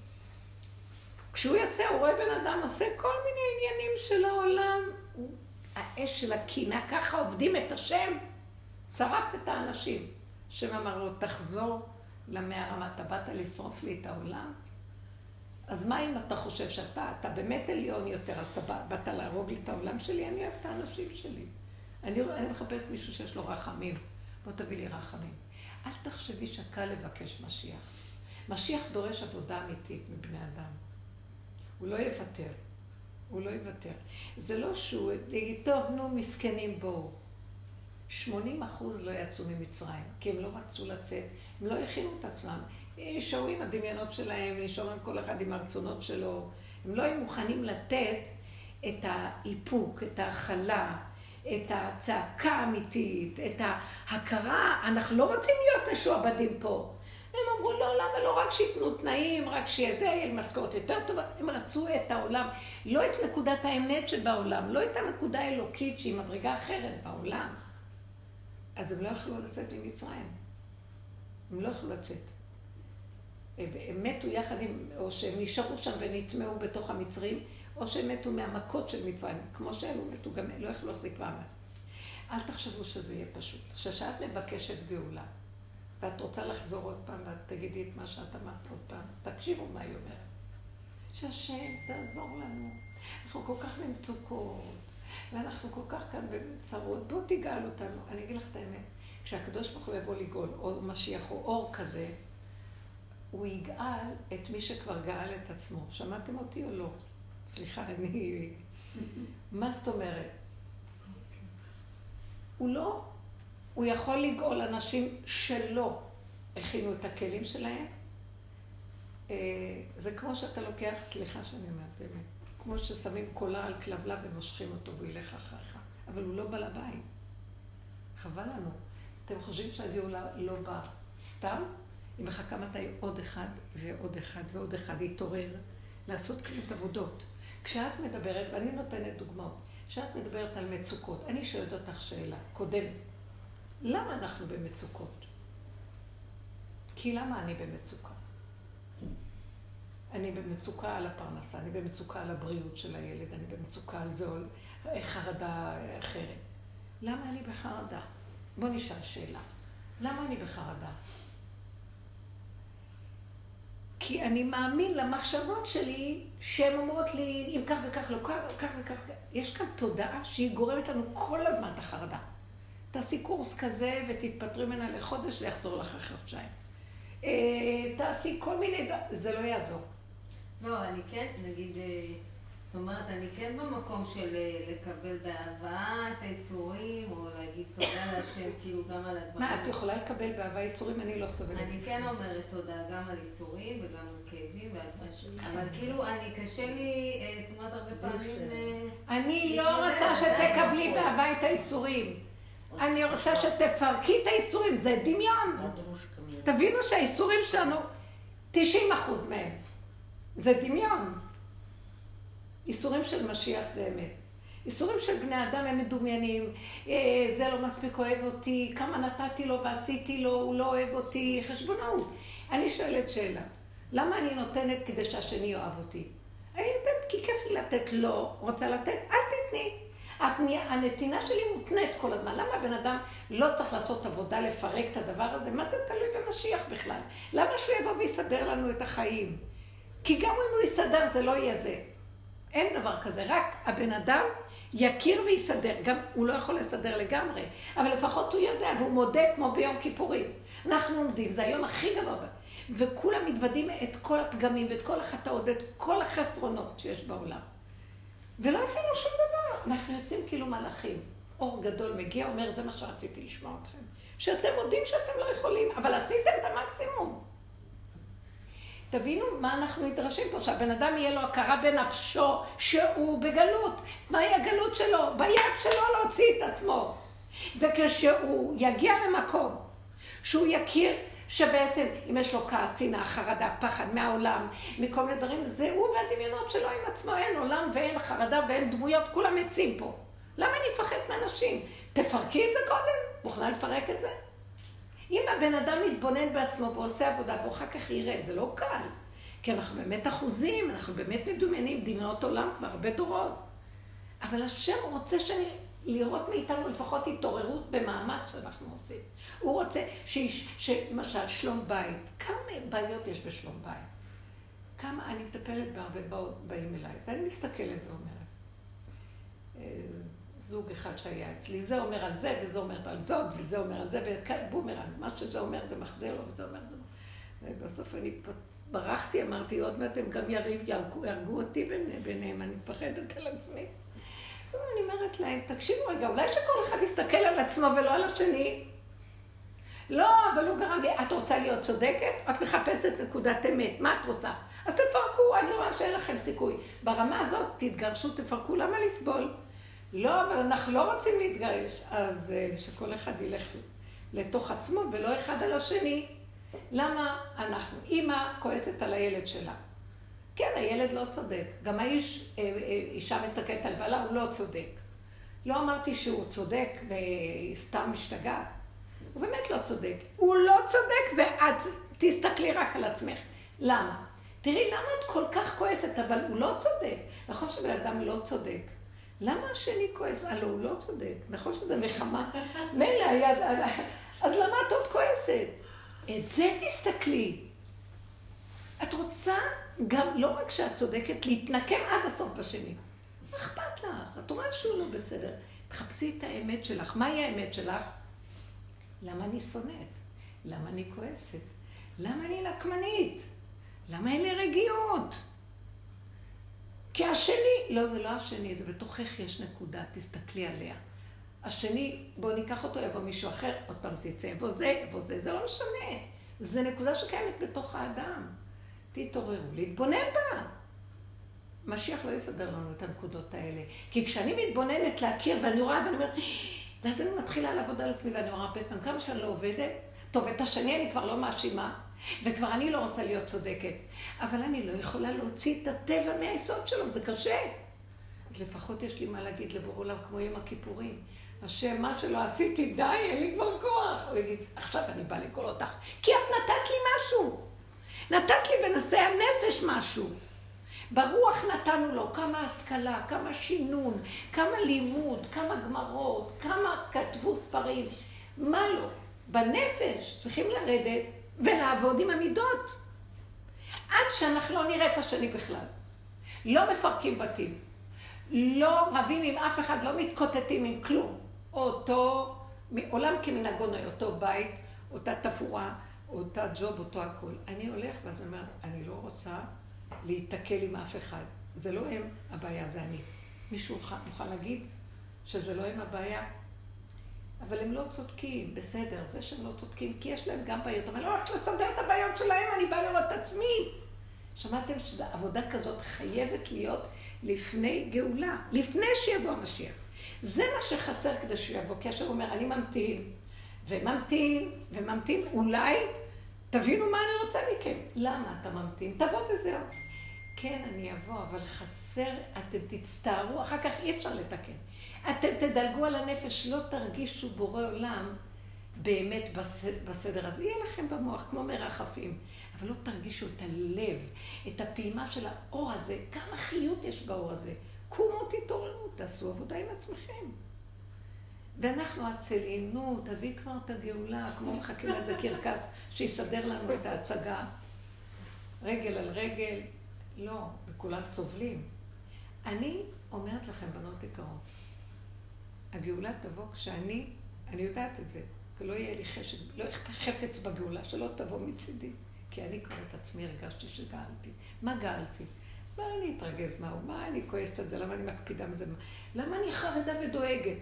כשהוא יצא, הוא רואה בן אדם עושה כל מיני עניינים של העולם. האש של הקינה, ככה עובדים את השם. שרף את האנשים. השם אמר לו, תחזור למערה, מה אתה באת לשרוף לי את העולם? אז מה אם אתה חושב שאתה, אתה באמת עליון יותר, אז אתה באת להרוג לי את העולם שלי? אני אוהב את האנשים שלי. אני, אני מחפש מישהו שיש לו רחמים. בוא תביא לי רחמים. אל תחשבי שקל לבקש משיח. משיח דורש עבודה אמיתית מבני אדם. הוא לא יוותר. הוא לא יוותר. זה לא שהוא יגיד, טוב, נו, מסכנים, בואו. 80 אחוז לא יצאו ממצרים, כי הם לא רצו לצאת, הם לא הכינו את עצמם. נשארו עם הדמיונות שלהם, נשארו עם כל אחד עם הרצונות שלו. הם לא היו מוכנים לתת את האיפוק, את ההכלה, את הצעקה האמיתית, את ההכרה, אנחנו לא רוצים להיות משועבדים פה. הם אמרו, לא, למה לא? רק שייתנו תנאים, רק שיהיה זה, יהיה משכורת יותר טובה. הם רצו את העולם, לא את נקודת האמת שבעולם, לא את הנקודה האלוקית שהיא מדרגה אחרת בעולם. אז הם לא יכלו לצאת ממצרים. הם לא יכלו לצאת. הם מתו יחד עם, או שהם נשארו שם ונטמעו בתוך המצרים, או שהם מתו מהמכות של מצרים. כמו שאלו מתו, גם לא יכלו להחזיק מעמד. אל תחשבו שזה יהיה פשוט. כשאת מבקשת גאולה, ואת רוצה לחזור עוד פעם, ואת תגידי את מה שאת אמרת עוד פעם, תקשיבו מה היא אומרת. שהשם תעזור לנו. אנחנו כל כך במצוקות, ואנחנו כל כך כאן בצרות, בוא תגאל אותנו. אני אגיד לך את האמת, כשהקדוש ברוך הוא יבוא לגאול, או משיח, או אור כזה, הוא יגאל את מי שכבר גאל את עצמו. שמעתם אותי או לא? סליחה, אני... מה זאת אומרת? הוא לא, הוא יכול לגאול אנשים שלא הכינו את הכלים שלהם. אה, זה כמו שאתה לוקח, סליחה שאני אומרת באמת, כמו ששמים קולה על כלבלב ומושכים אותו והוא ילך אחריך, אבל הוא לא בעל הבית. חבל לנו. אתם חושבים שהגאולה לא באה סתם? היא מחכה מתי עוד אחד ועוד אחד ועוד אחד יתעורר לעשות קצת עבודות. כשאת מדברת, ואני נותנת דוגמאות, כשאת מדברת על מצוקות, אני שואלת אותך שאלה קודמת. למה אנחנו במצוקות? כי למה אני במצוקה? אני במצוקה על הפרנסה, אני במצוקה על הבריאות של הילד, אני במצוקה על זה או חרדה אחרת. למה אני בחרדה? בוא נשאל שאלה. למה אני בחרדה? כי אני מאמין למחשבות שלי שהן אומרות לי, אם כך וכך לא, כך וכך, יש כאן תודעה שהיא גורמת לנו כל הזמן את החרדה. תעשי קורס כזה ותתפטרי ממנה לחודש, זה יחזור לך אחרי חודשיים. אה, תעשי כל מיני, זה לא יעזור. לא, אני כן, נגיד, אה, זאת אומרת, אני כן במקום של אה, לקבל באהבה את האיסורים, או להגיד להשם, כאילו, גם על הדברים. מה, את יכולה לקבל באהבה איסורים? אני לא סובלת איסורים. אני כן אומרת תודה גם על איסורים וגם על כאבים ועל משהו, אבל כאילו, אני, קשה לי, אה, זאת אומרת, הרבה פעמים... אני לא רוצה שתקבלי באהבה את האיסורים. אני רוצה שתפרקי את האיסורים, זה דמיון. תבינו שהאיסורים שלנו, 90 אחוז מהם. זה דמיון. איסורים של משיח זה אמת. איסורים של בני אדם הם מדומיינים, אה, זה לא מספיק אוהב אותי, כמה נתתי לו ועשיתי לו, הוא לא אוהב אותי, חשבונאות. אני שואלת שאלה, למה אני נותנת כדי שהשני יאהב אותי? אני נותנת כי כיף לי לתת לו, רוצה לתת, אל תתני. הנתינה שלי מותנית כל הזמן. למה הבן אדם לא צריך לעשות עבודה לפרק את הדבר הזה? מה זה תלוי במשיח בכלל? למה שהוא יבוא ויסדר לנו את החיים? כי גם אם הוא יסדר זה לא יהיה זה. אין דבר כזה, רק הבן אדם יכיר ויסדר. גם הוא לא יכול לסדר לגמרי, אבל לפחות הוא יודע, והוא מודה כמו ביום כיפורים. אנחנו עומדים, זה היום הכי גבוה. וכולם מתוודים את כל הפגמים ואת כל החטאות ואת כל החסרונות שיש בעולם. ולא עשינו שום דבר. אנחנו יוצאים כאילו מלאכים. אור גדול מגיע, אומר, זה מה שרציתי לשמוע אתכם. שאתם מודים שאתם לא יכולים, אבל עשיתם את המקסימום. תבינו מה אנחנו נדרשים פה, שהבן אדם יהיה לו הכרה בנפשו שהוא בגלות. מהי הגלות שלו? ביד שלו להוציא את עצמו. וכשהוא יגיע למקום שהוא יכיר שבעצם אם יש לו כעס, שנאה, חרדה, פחד מהעולם, מכל מיני דברים, זה הוא והדמיונות שלו עם עצמו, אין עולם ואין חרדה ואין דמויות, כולם עצים פה. למה אני אפחד מאנשים? תפרקי את זה קודם, מוכנה לפרק את זה? אם הבן אדם מתבונן בעצמו ועושה עבודה והוא אחר כך יראה, זה לא קל. כי אנחנו באמת אחוזים, אנחנו באמת מדומיינים, דמיונות עולם כבר הרבה דורות. אבל השם רוצה שאני, לראות מאיתנו לפחות התעוררות במאמץ שאנחנו עושים. הוא רוצה שלמשל, שלום בית, כמה בעיות יש בשלום בית? כמה, אני מטפלת בהרבה באים אליי, ואני מסתכלת ואומרת, אה, זוג אחד שהיה אצלי, זה אומר על זה, וזה אומר על זאת, וזה אומר על זה, ובומרנג, מה שזה אומר זה מחזיר לו, וזה אומר זה... ובסוף אני ברחתי, אמרתי, עוד מעט הם גם יריב, יהרגו, יהרגו אותי ביניהם, אני מפחדת על עצמי. אז אני אומרת להם, תקשיבו רגע, אולי שכל אחד יסתכל על עצמו ולא על השני? לא, אבל הוא גרם לי, את רוצה להיות צודקת? את מחפשת נקודת אמת, מה את רוצה? אז תפרקו, אני רואה שאין לכם סיכוי. ברמה הזאת, תתגרשו, תפרקו, למה לסבול? לא, אבל אנחנו לא רוצים להתגרש. אז uh, שכל אחד ילך לתוך עצמו ולא אחד על השני. למה אנחנו? אימא כועסת על הילד שלה. כן, הילד לא צודק. גם האיש, אה, אה, אישה מסתכלת על בעלה, הוא לא צודק. לא אמרתי שהוא צודק והיא סתם משתגעת. הוא באמת לא צודק. הוא לא צודק ואת תסתכלי רק על עצמך. למה? תראי, למה את כל כך כועסת, אבל הוא לא צודק. נכון שבן אדם לא צודק. למה השני כועס? הלו, הוא לא צודק. נכון שזה נחמה? מילא היד... אז למה את עוד כועסת? את זה תסתכלי. את רוצה גם, לא רק שאת צודקת, להתנקם עד הסוף בשני. מה אכפת לך? את רואה שהוא לא בסדר. תחפשי את האמת שלך. מהי האמת שלך? למה אני שונאת? למה אני כועסת? למה אני נקמנית? למה אין לי רגיעות? כי השני, לא, זה לא השני, זה בתוכך יש נקודה, תסתכלי עליה. השני, בואו ניקח אותו, יבוא מישהו אחר, עוד פעם זה יצא, יבוא זה, יבוא זה, זה לא משנה. זה נקודה שקיימת בתוך האדם. תתעוררו, להתבונן בה. משיח לא יסדר לנו את הנקודות האלה. כי כשאני מתבוננת להכיר ואני רואה ואני אומרת, ואז אני מתחילה לעבוד על עצמי ואני רואה הרבה פעמים כמה שאני לא עובדת, טוב, את השני אני כבר לא מאשימה, וכבר אני לא רוצה להיות צודקת. אבל אני לא יכולה להוציא את הטבע מהיסוד שלו, זה קשה. אז לפחות יש לי מה להגיד לבור עולם כמו יום הכיפורים. השם, מה שלא עשיתי, די, אין לי כבר כוח. הוא יגיד, עכשיו אני באה לקרוא אותך, כי את נתת לי משהו. נתת לי בנושא הנפש משהו. ברוח נתנו לו כמה השכלה, כמה שינון, כמה לימוד, כמה גמרות, כמה כתבו ספרים. מה לא? בנפש צריכים לרדת ולעבוד עם המידות. עד שאנחנו לא נראה את השני בכלל. לא מפרקים בתים. לא רבים עם אף אחד, לא מתקוטטים עם כלום. אותו, עולם כמנהגו נוי, אותו בית, אותה תפאורה, אותה ג'וב, אותו הכל. אני הולך ואז אני אומרת, אני לא רוצה להיתקל עם אף אחד. זה לא הם, הבעיה זה אני. מישהו מוכן להגיד שזה לא הם הבעיה? אבל הם לא צודקים, בסדר, זה שהם לא צודקים, כי יש להם גם בעיות, אבל לא הולכת לסדר את הבעיות שלהם, אני באה לראות את עצמי. שמעתם שעבודה כזאת חייבת להיות לפני גאולה, לפני שיבוא המשיח. זה מה שחסר כדי שהוא יבוא, כי השם אומר, אני ממתין, וממתין, וממתין, אולי תבינו מה אני רוצה מכם. למה אתה ממתין? תבוא וזהו. כן, אני אבוא, אבל חסר, אתם תצטערו, אחר כך אי אפשר לתקן. אתם תדלגו על הנפש, לא תרגישו בורא עולם באמת בסדר הזה. יהיה לכם במוח כמו מרחפים, אבל לא תרגישו את הלב, את הפעימה של האור הזה, כמה חיות יש באור הזה. קומו, תתעוררו, תעשו עבודה עם עצמכם. ואנחנו עצלים, נו, תביא כבר את הגאולה, כמו מחכים לאיזה קרקס שיסדר לנו את ההצגה. רגל על רגל, לא, וכולם סובלים. אני אומרת לכם, בנות יקרות, הגאולה תבוא כשאני, אני יודעת את זה, לא יהיה לי חשק, לא חפץ בגאולה, שלא תבוא מצידי. כי אני כבר את עצמי הרגשתי שגאלתי. מה גאלתי? מה אני אתרגז מהו? מה אני כועסת על זה? למה אני מקפידה מזה? למה אני חרדה ודואגת?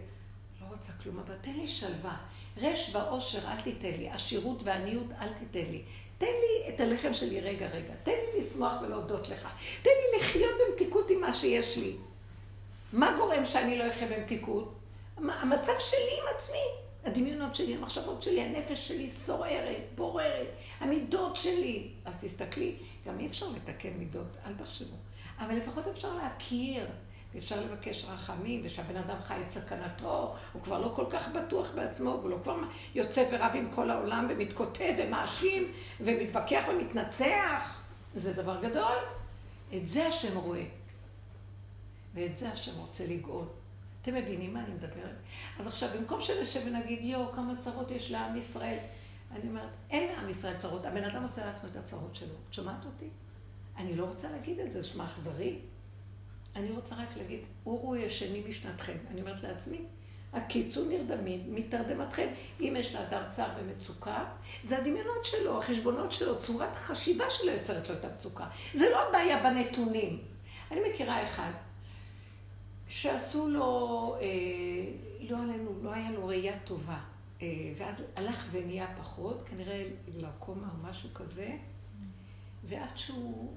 לא רוצה כלום, אבל תן לי שלווה. רש ועושר אל תיתן לי, עשירות ועניות אל תיתן לי. תן לי את הלחם שלי רגע רגע, תן לי לשמוח ולהודות לך. תן לי לחיות במתיקות עם מה שיש לי. מה גורם שאני לא אחיה במתיקות? המצב שלי עם עצמי. הדמיונות שלי, המחשבות שלי, הנפש שלי סוערת, בוררת, המידות שלי. אז תסתכלי, גם אי אפשר לתקן מידות, אל תחשבו. אבל לפחות אפשר להכיר, ואפשר לבקש רחמים, ושהבן אדם חי את סכנתו, הוא כבר לא כל כך בטוח בעצמו, הוא לא כבר יוצא ורב עם כל העולם ומתקוטט ומאשים ומתווכח ומתנצח. זה דבר גדול. את זה השם רואה. ואת זה השם רוצה לגאול. אתם מבינים מה אני מדברת? אז עכשיו, במקום שנשב ונגיד, יואו, כמה צרות יש לעם ישראל, אני אומרת, אין לעם ישראל צרות, הבן אדם עושה לעצמו את הצרות שלו. את שומעת אותי? אני לא רוצה להגיד את זה, שמע אכזרי. אני רוצה רק להגיד, אורו ישני משנתכם. אני אומרת לעצמי, הקיצו נרדמים מתרדמתכם. אם יש לאדם צער ומצוקה, זה הדמיונות שלו, החשבונות שלו, צורת החשיבה שלו יוצרת לו את המצוקה. זה לא הבעיה בנתונים. אני מכירה אחד שעשו לו, אה, לא עלינו, לא היה לו ראייה טובה. אה, ואז הלך ונהיה פחות, כנראה גלאוקומה או משהו כזה, ועד שהוא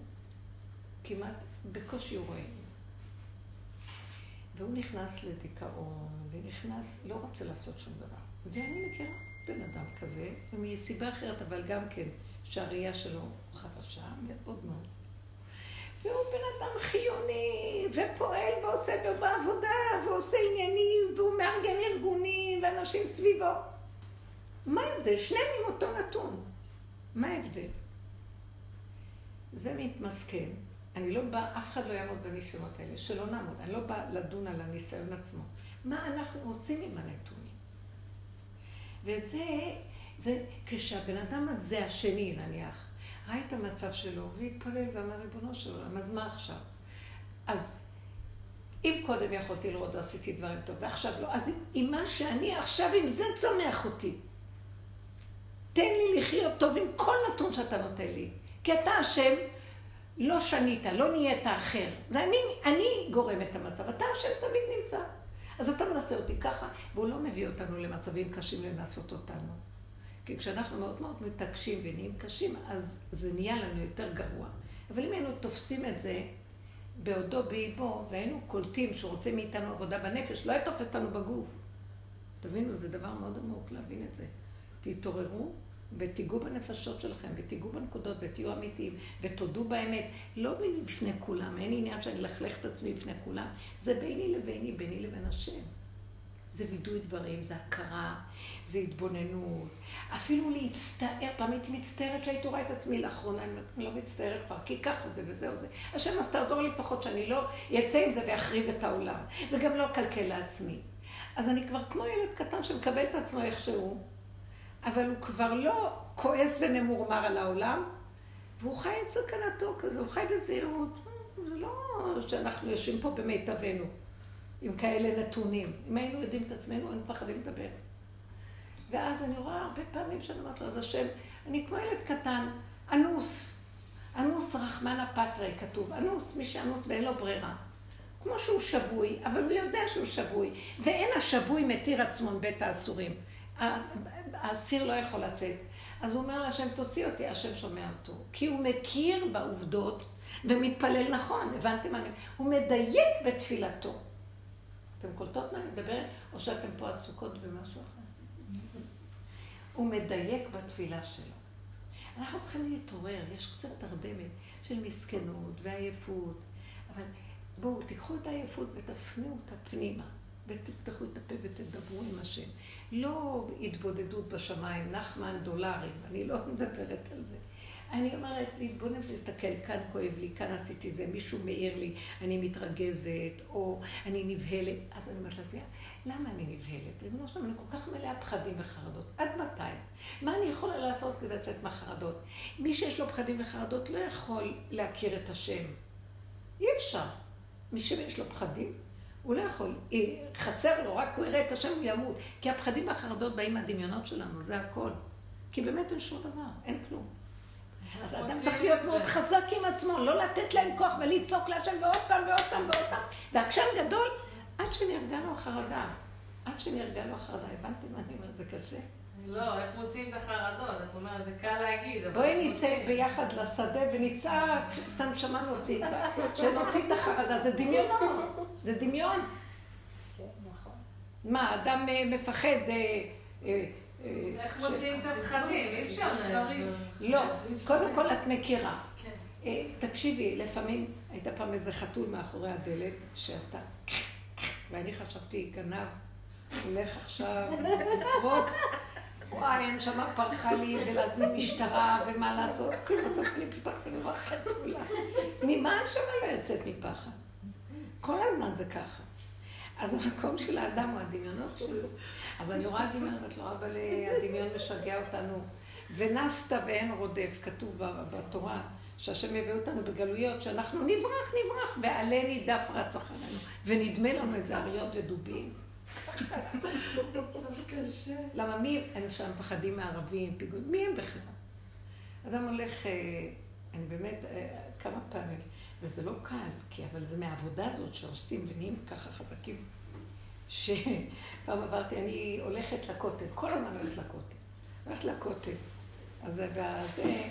כמעט בקושי הוא רואה. והוא נכנס לדיכאון, ונכנס, לא רוצה לעשות שום דבר. ואני מכירה בן אדם כזה, ומסיבה אחרת, אבל גם כן, שהראייה שלו חדשה מאוד מאוד. והוא בן אדם חיוני, ופועל ועושה בעבודה, ועושה עניינים, והוא מארגן ארגונים, ואנשים סביבו. מה ההבדל? שניהם עם אותו נתון. מה ההבדל? זה מתמסכן. אני לא באה, אף אחד לא יעמוד בניסיונות האלה, שלא נעמוד. אני לא באה לדון על הניסיון עצמו. מה אנחנו עושים עם הנתונים? ואת זה, זה כשהבן אדם הזה, השני נניח, ראה את המצב שלו והתפלל ואמר, ריבונו של עולם, אז מה עכשיו? אז אם קודם יכולתי לראות, עשיתי דברים טוב, ועכשיו לא, אז עם מה שאני עכשיו, עם זה צומח אותי. תן לי לחיות טוב עם כל נתון שאתה נותן לי. כי אתה אשם, לא שנית, לא נהיית אחר. זה אני, אני גורם את המצב, אתה אשם תמיד נמצא. אז אתה מנסה אותי ככה, והוא לא מביא אותנו למצבים קשים לנסות אותנו. כי כשאנחנו מאוד מאוד מתעקשים ונהיים קשים, אז זה נהיה לנו יותר גרוע. אבל אם היינו תופסים את זה בעודו באיבו, והיינו קולטים רוצה מאיתנו עבודה בנפש, לא היה תופס אותנו בגוף. תבינו, זה דבר מאוד עמוק להבין את זה. תתעוררו ותיגעו בנפשות שלכם, ותיגעו בנקודות, ותהיו אמיתיים, ותודו באמת. לא בפני כולם, אין עניין שאני אלכלך את עצמי בפני כולם. זה ביני לביני, ביני לבין השם. זה וידוי דברים, זה הכרה, זה התבוננות. אפילו להצטער, פעם הייתי מצטערת שהייתי רואה את עצמי לאחרונה, אני לא מצטערת כבר, כי ככה זה וזהו זה. השם, אז תעזור לי לפחות שאני לא אצא עם זה ואחריב את העולם, וגם לא אקלקל לעצמי. אז אני כבר כמו ילד קטן שמקבל את עצמו איכשהו, אבל הוא כבר לא כועס וממורמר על העולם, והוא חי את סכנתו כזה, הוא חי בזהירות. זה לא שאנחנו יושבים פה במיטבנו, עם כאלה נתונים. אם היינו יודעים את עצמנו, היינו מפחדים לדבר. ואז אני רואה הרבה פעמים שאני אומרת לו, אז השם, אני כמו ילד קטן, אנוס. אנוס רחמנא פטרי, כתוב. אנוס, מי שאנוס ואין לו ברירה. כמו שהוא שבוי, אבל הוא יודע שהוא שבוי. ואין השבוי מתיר עצמו מבית האסורים. האסיר לא יכול לצאת. אז הוא אומר להשם, תוציא אותי, השם שומע אותו. כי הוא מכיר בעובדות ומתפלל נכון, הבנתם מה אני... הוא מדייק בתפילתו. אתם קולטות מה אני מדברת? או שאתם פה עסוקות במשהו אחר? הוא מדייק בתפילה שלו. אנחנו צריכים להתעורר, יש קצת תרדמת של מסכנות ועייפות, אבל בואו, תיקחו את העייפות ותפנו אותה פנימה, ותפתחו את הפה ותדברו עם השם. לא התבודדות בשמיים, נחמן דולרים, אני לא מדברת על זה. אני אומרת, להתבונן ולהסתכל, כאן כואב לי, כאן עשיתי זה, מישהו מעיר לי, אני מתרגזת, או אני נבהלת. אז אני אומרת לעצמי, למה אני נבהלת? ריבונו שלום, אני כל כך מלאה פחדים וחרדות. עד מתי? מה אני יכולה לעשות כדי לצאת מהחרדות? מי שיש לו פחדים וחרדות לא יכול להכיר את השם. אי אפשר. מי שיש לו פחדים, הוא לא יכול. חסר לו, רק הוא יראה את השם, הוא ימות. כי הפחדים והחרדות באים מהדמיונות שלנו, זה הכל. כי באמת אין שום דבר, אין כלום. אז צריך להיות מאוד חזק עם עצמו, לא לתת להם כוח ולצעוק להשם ועוד פעם ועוד פעם ועוד פעם. ועקשן גדול, עד שנרגע לו החרדה. עד שנרגע לו החרדה. הבנתם מה אני אומרת? זה קשה. לא, איך מוציאים את החרדות? את אומרת, זה קל להגיד. בואי נצא ביחד לשדה ונצעק את הנשמה נוציא, שנוציא את החרדה. זה דמיונות, זה דמיון. מה, אדם אה, מפחד... אה, אה, איך מוציאים את הפחדים? אי אפשר. לא, קודם כל את מכירה. כן. תקשיבי, לפעמים הייתה פעם איזה חתול מאחורי הדלת שעשתה ואני חשבתי, גנב, הולך עכשיו לפרוץ. וואי, הנשמה פרחה לי, ולהזמין משטרה, ומה לעשות. כל בסוף אני פתחת ואני רואה חתולה. ממה הנשמה לא יוצאת מפחד? כל הזמן זה ככה. אז המקום של האדם הוא הדמיונות שלו. אז אני רואה דמיון, ואת לא אבל הדמיון משגע אותנו. ונסת ואין רודף, כתוב בתורה, שהשם יביא אותנו בגלויות, שאנחנו נברח, נברח, ועלה נידף רץ אחרינו. ונדמה לנו איזה אריות ודובים. למה מי, הם שם מפחדים מערבים, פיגועים, מי הם בכלל? אדם הולך, אה, אני באמת, אה, כמה פעמים, וזה לא קל, כי אבל זה מהעבודה הזאת שעושים ונהיים ככה חזקים. שפעם עברתי, אני הולכת לכותל, כל הזמן הולכת לכותל. הולכת לכותל. אז בזה,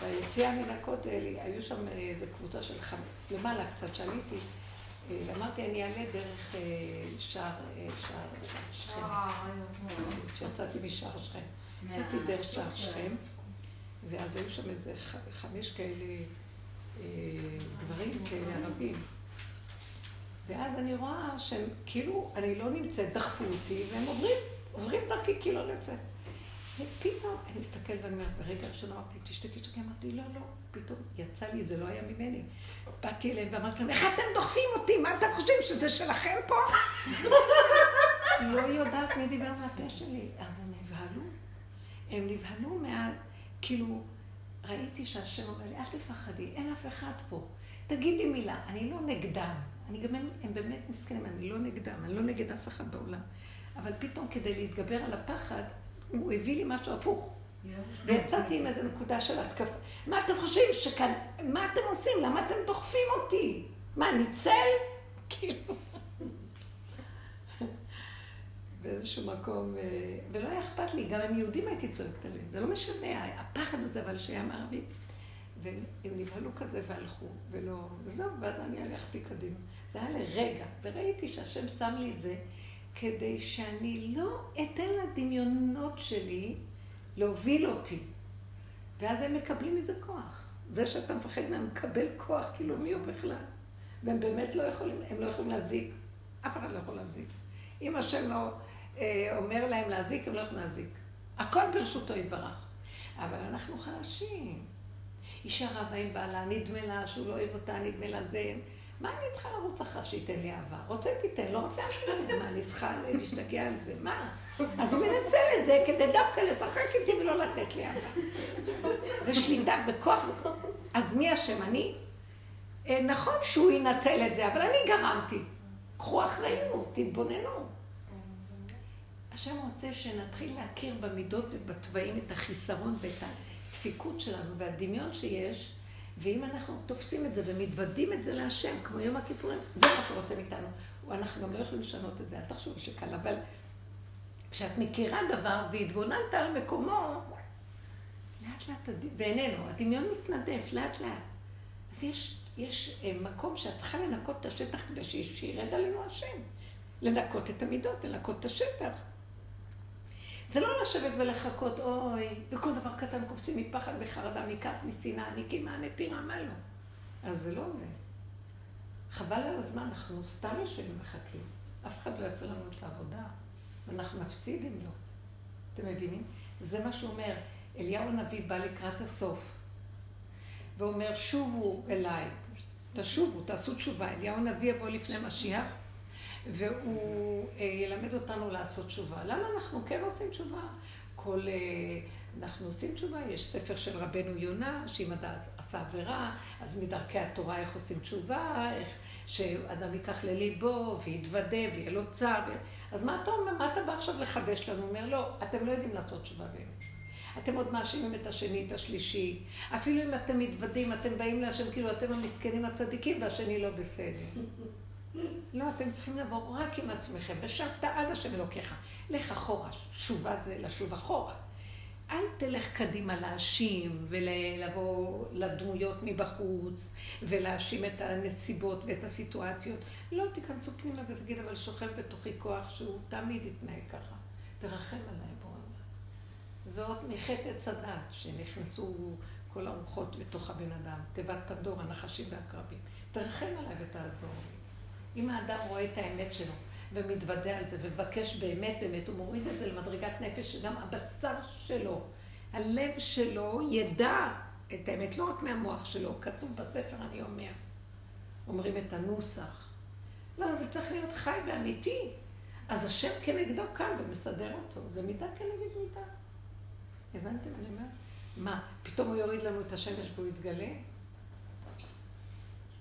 ביציאה מן הכותל, היו שם איזו קבוצה של חמ... למעלה קצת, שעליתי. אמרתי, אני אעלה דרך שער שכם. כשיצאתי משער שכם. יצאתי דרך שער שכם, ואז היו שם איזה חמש כאלה גברים כאלה ערבים. ואז אני רואה שהם, כאילו, אני לא נמצאת, דחפו אותי, והם עוברים, עוברים דרכי, כי לא נמצאת. ופתאום, אני מסתכלת ואני אומרת, ברגע ראשון אמרתי, תשתקי, תשתקי, אמרתי, לא, לא, פתאום יצא לי, זה לא היה ממני. באתי אליהם ואמרתי להם, איך אתם דוחפים אותי? מה אתם חושבים, שזה שלכם פה? לא יודעת מי דיבר מהפה שלי. אז הם נבהלו. הם נבהלו מה... כאילו, ראיתי שהשם אומר לי, אל תפחדי, אין אף אחד פה. תגידי מילה, אני לא נגדם. אני גם, הם, הם באמת מסכנים, אני לא נגדם, אני לא נגד אף אחד בעולם. אבל פתאום כדי להתגבר על הפחד, הוא הביא לי משהו הפוך. ויצאתי עם איזו נקודה של התקפה. מה אתם חושבים שכאן, מה אתם עושים? למה אתם דוחפים אותי? מה, ניצל? כאילו. באיזשהו מקום, אה, ולא היה אכפת לי, גם הם יהודים הייתי צועקת עליהם, זה לא משנה, הפחד הזה, אבל שהיה מערבי. והם נבהלו כזה והלכו, ולא, וזהו, ואז אני הלכתי קדימה. זה היה לרגע, וראיתי שהשם שם לי את זה כדי שאני לא אתן לדמיונות שלי להוביל אותי. ואז הם מקבלים מזה כוח. זה שאתה מפחד מהם מקבל כוח, כאילו מי הוא בכלל? והם באמת לא יכולים, הם לא יכולים להזיק. אף אחד לא יכול להזיק. אם השם לא אה, אומר להם להזיק, הם לא יכולים להזיק. הכל ברשותו יתברך. אבל אנחנו חלשים. אישה רבה עם בעלה, נדמה לה שהוא לא אוהב אותה, נדמה לה זה. מה אני צריכה לרוץ אחריו שייתן לי אהבה? רוצה תיתן, לא רוצה תיתן. מה, אני צריכה להשתגע על זה? מה? אז הוא מנצל את זה כדי דווקא לשחק איתי ולא לתת לי אהבה. זה שליטה בכוח. אז מי אשם? אני? אה, נכון שהוא ינצל את זה, אבל אני גרמתי. קחו אחריות, תתבוננו. השם רוצה שנתחיל להכיר במידות ובתוואים את החיסרון ואת הדפיקות שלנו והדמיון שיש. ואם אנחנו תופסים את זה ומתוודים את זה להשם, כמו יום הכיפורים, זה מה שהוא רוצה מאיתנו. אנחנו גם לא יכולים לשנות את זה, אל תחשבו שקל, אבל כשאת מכירה דבר והתבוננת על מקומו, לאט לאט, ואיננו, הדמיון מתנדף, לאט לאט. אז יש, יש אה, מקום שאת צריכה לנקות את השטח כדי שירד עלינו השם. לנקות את המידות, לנקות את השטח. זה לא לשבת ולחכות, אוי, בכל דבר קטן קופצים מפחד, מחרדה, מכעס, משנאה, נקימה, נטירה, מה לא? אז זה לא זה. חבל על הזמן, אנחנו סתם יושבים ומחכים. אף אחד לא יעשה לנו את העבודה, ואנחנו נפסיד אם לא. אתם מבינים? זה מה שהוא אומר. אליהו הנביא בא לקראת הסוף, ואומר, שובו אליי, תשובו, תעשו תשובה. אליהו הנביא יבוא לפני משיח, והוא אה, ילמד אותנו לעשות תשובה. למה אנחנו כן עושים תשובה? כל... אה, אנחנו עושים תשובה, יש ספר של רבנו יונה, שאם אדם עשה עבירה, אז מדרכי התורה איך עושים תשובה, איך שאדם ייקח לליבו ויתוודה ויהיה לו צער. אז מה אתה אומר, מה אתה בא עכשיו לחדש לנו? הוא אומר, לא, אתם לא יודעים לעשות תשובה באמת. אתם עוד מאשימים את השני, את השלישי. אפילו אם אתם מתוודים, אתם באים להשם כאילו אתם המסכנים הצדיקים והשני לא בסדר. לא, אתם צריכים לבוא רק עם עצמכם, ושבת עד השם אלוקיך. לך אחורה, שובה זה לשוב אחורה. אל תלך קדימה להאשים ולבוא לדמויות מבחוץ ולהאשים את הנסיבות ואת הסיטואציות. לא, תיכנסו פנימה ותגיד, אבל שוכב בתוכי כוח שהוא תמיד יתנהג ככה. תרחם עליי, בורא זאת מחטא עץ הדת, שנכנסו כל הרוחות בתוך הבן אדם, תיבת פנדור, הנחשים והקרבים. תרחם עליי ותעזור לי. אם האדם רואה את האמת שלו, ומתוודה על זה, ומבקש באמת באמת, הוא מוריד את זה למדרגת נפש, שגם הבשר שלו, הלב שלו ידע את האמת, לא רק מהמוח שלו, כתוב בספר, אני אומר. אומרים את הנוסח. לא, זה צריך להיות חי ואמיתי. אז השם כנגדו קם ומסדר אותו. זה מידה כנגד מידה. הבנתם? אני אומרת? מה, פתאום הוא יוריד לנו את השמש והוא יתגלה?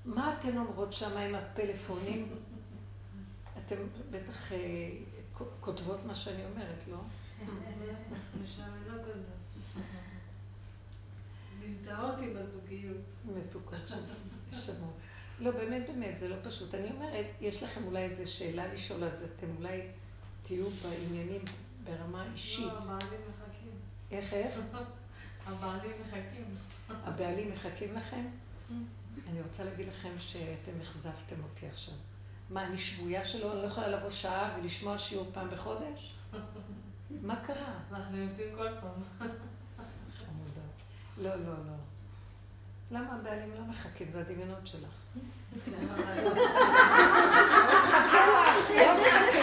מה אתן אומרות שם עם הפלאפונים? אתן בטח אה, כותבות מה שאני אומרת, לא? משעממות את זה. מזדהות עם הזוגיות. מתוקות שמות. לא, באמת, באמת, זה לא פשוט. אני אומרת, יש לכם אולי איזו שאלה לשאול, אז אתם אולי תהיו בעניינים ברמה אישית. לא, הבעלים מחכים. איך, איך? הבעלים מחכים. הבעלים מחכים לכם? אני רוצה להגיד לכם שאתם אכזבתם אותי עכשיו. מה, אני שבויה שלו? אני לא יכולה לבוא שעה ולשמוע שיעור פעם בחודש? מה קרה? אנחנו יוצאים כל פעם. חמודות. לא, לא, לא. למה הבעלים לא מחכים? זה הדמיונות שלך. לא מחכה לך, לא מחכה.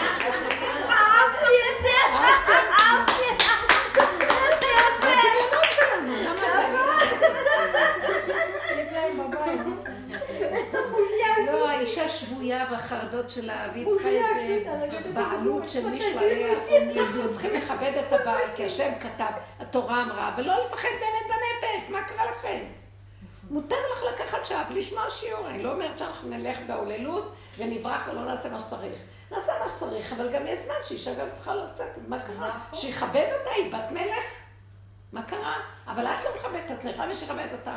אהבתי את זה! אהבתי את לא, האישה שבויה בחרדות שלה, והיא צריכה איזה בעלות של מישהו עליה. אנחנו צריכים לכבד את הבעל, כי השם כתב, התורה אמרה, ולא לפחד באמת בנפש, מה קרה לכם? מותר לך לקחת שעה ולשמוע שיעור. אני לא אומרת שאנחנו נלך בהוללות ונברח ולא נעשה מה שצריך. נעשה מה שצריך, אבל גם יש זמן שאישה גם צריכה לצאת, אז מה קרה? נכון. שיכבד אותה, היא בת מלך. מה קרה? אבל את לא מכבדת את עצמך, מי שיכבד אותך?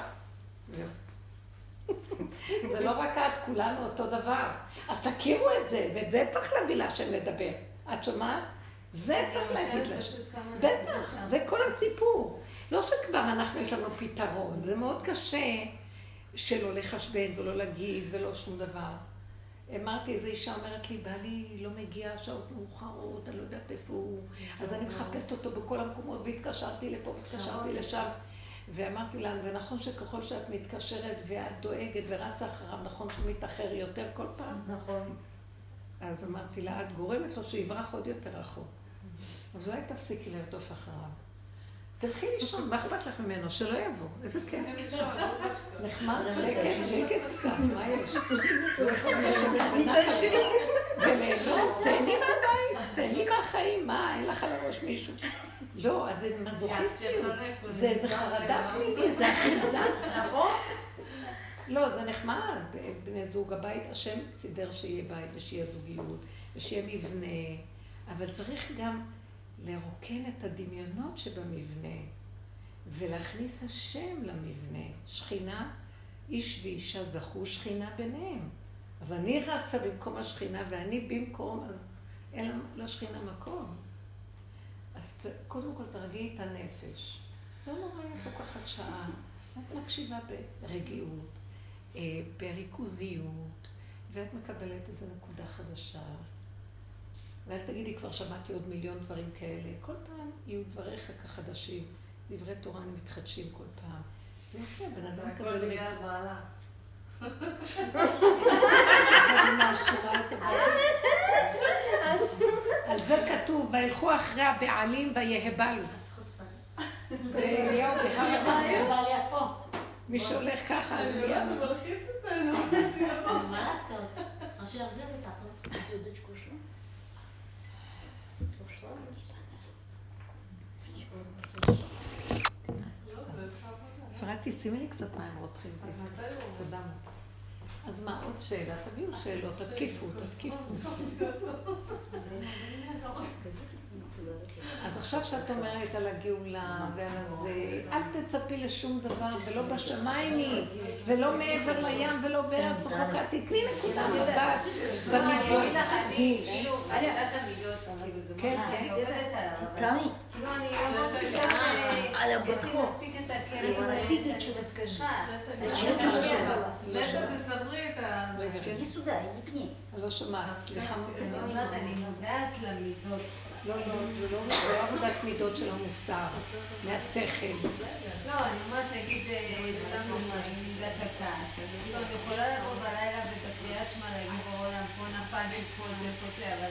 זהו. זה לא רק את, כולנו אותו דבר. אז תכירו את זה, ואת זה צריך להביא להשם לדבר. את שומעת? זה צריך להגיד להשם. בטח, זה כל הסיפור. לא שכבר אנחנו, יש לנו פתרון, זה מאוד קשה שלא לחשבן ולא להגיד ולא שום דבר. אמרתי, איזו אישה אומרת לי, בעלי לא מגיע שעות מאוחרות, אני לא יודעת איפה הוא, אז אני מחפשת אותו בכל המקומות, והתקשרתי לפה והתקשרתי לשם. ואמרתי לה, ונכון שככל שאת מתקשרת ואת דואגת ורצה אחריו, נכון שהוא מתאחר יותר כל פעם? נכון. אז אמרתי לה, את גורמת לו שיברח עוד יותר רחוק. אז אולי תפסיקי לרדוף אחריו. תלכי לישון, מה אכפת לך ממנו? שלא יבוא, איזה כיף. נחמד, שקט, שקט קצת, מה יש? וליהנות, תהני מהבית, תהני מהחיים, מה, אין לך על הראש מישהו. לא, אז זה מזוכיסטיות, זה איזה חרדה פנימית, זה אחיזה. נכון? לא, זה נחמד, בני זוג, הבית, השם סידר שיהיה בית ושיהיה זוגיות ושיהיה מבנה, אבל צריך גם לרוקן את הדמיונות שבמבנה ולהכניס השם למבנה. שכינה, איש ואישה זכו שכינה ביניהם. אבל אני רצה במקום השכינה ואני במקום, אז אין לשכינה מקום. אז קודם כל תרגיעי את הנפש. לא נורא, את לוקחת שעה. את מקשיבה ברגיעות, אה, בריכוזיות, ואת מקבלת איזו נקודה חדשה. ואל תגידי, כבר שמעתי עוד מיליון דברים כאלה. כל פעם יהיו דבריך כחדשים. דברי תורה מתחדשים כל פעם. זה יפה, בן אדם הכל מקבל על זה כתוב, וילכו אחרי הבעלים ויהבלו. זה אליהו בהר פה. מי שהולך ככה, אז אותנו. מה לעשות? צריכה שיחזיר אותך. את יודעת שקושרו? אפרתי, שימי לי קצת מים רותחים. תודה. אז מה, עוד שאלה? תביאו שאלות, תתקיפו, תתקיפו. אז עכשיו שאת אומרת על הגאולה ועל הזה, אל תצפי לשום דבר, ולא בשמיים היא, ולא מעבר לים, ולא בארץ רחוקה, תתני נקודה מבט במיליון. כן. אני, כאילו, אני יודעת המיליון, כאילו, כאילו, אני לא מרגישה שאני מסקשה. לא אני נוגעת למידות. לא, לא, זה לא זה לא עבודת מידות של המוסר, מהשכל. לא, אני אומרת, נגיד, סתם דוגמא, אם מידת הכעס, אז כאילו, אני יכולה לבוא בלילה ובקריאת שמע להגיד בעולם, פה נפלתי, פה זה, פה זה, אבל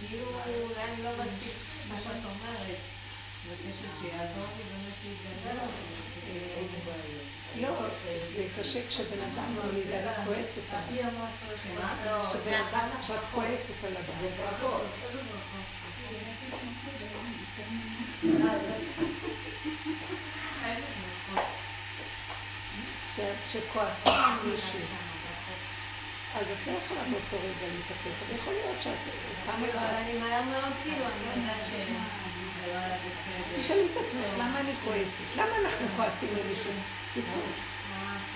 כאילו, אולי אני לא מספיק מה שאת אומרת. מבקשת שיעזור לי באמת זה. לא, זה קשה כשבן אדם לא לידה וכועסת עליו. שמה? כשבן אדם, כשאת כועסת על אדם. שאת- שכועסים על מישהו, אז את לא יכולה באותו רגע להתאפק. אבל יכול להיות שאת אבל. אני מהר מאוד, כאילו, אני יודעת שזה לא. תשאלי את עצמך, למה אני כועסת? למה אנחנו כועסים על מישהו?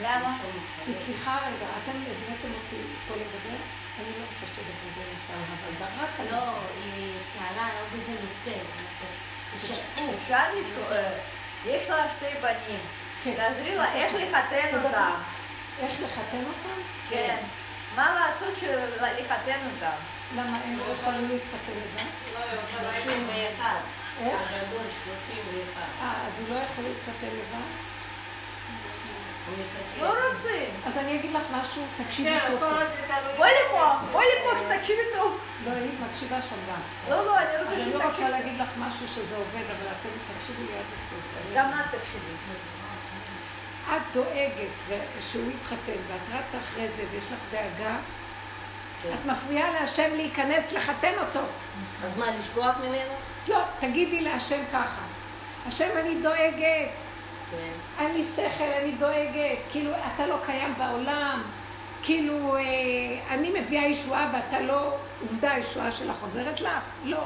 למה? סליחה רגע, אתם הזמנתם אותי פה לדבר? אני לא רוצה שתדברו בצער, אבל ברק. לא, היא שאלה על עוד איזה נושא. תשתפו. אפשר לשאול, יש לה שתי בנים, כן. תעזרי לה איך לחתן אותם, איך לחתן אותם? כן, מה לעשות של- לחתן אותם? למה הם לא יכולים להתחתן לבד? שלושים ואחד, איך? הגדול שלושים ואחד. אה, אז הוא לא יכול להתחתן לבד? לא רוצים. אז אני אגיד לך משהו, תקשיבי טוב. בואי. לפה, בואי לפה שתקשיבי טוב. לא, היא מקשיבה שם גם. לא, לא, אני אז רוצה אני לא רוצה שתקשיבי. להגיד לך משהו שזה עובד, אבל אתם תקשיבו לי עד הסוף. גם את תקשיבי. את דואגת שהוא יתחתן ואת רצה אחרי זה ויש לך דאגה, את מפריעה להשם להיכנס לחתן אותו. אז מה, לשכוח ממנו? לא, תגידי להשם ככה. השם, אני דואגת. כן. אין לי שכל, אני דואגת. כאילו, אתה לא קיים בעולם. כאילו, אה, אני מביאה ישועה ואתה לא, עובדה, הישועה שלך עוזרת לך? לא.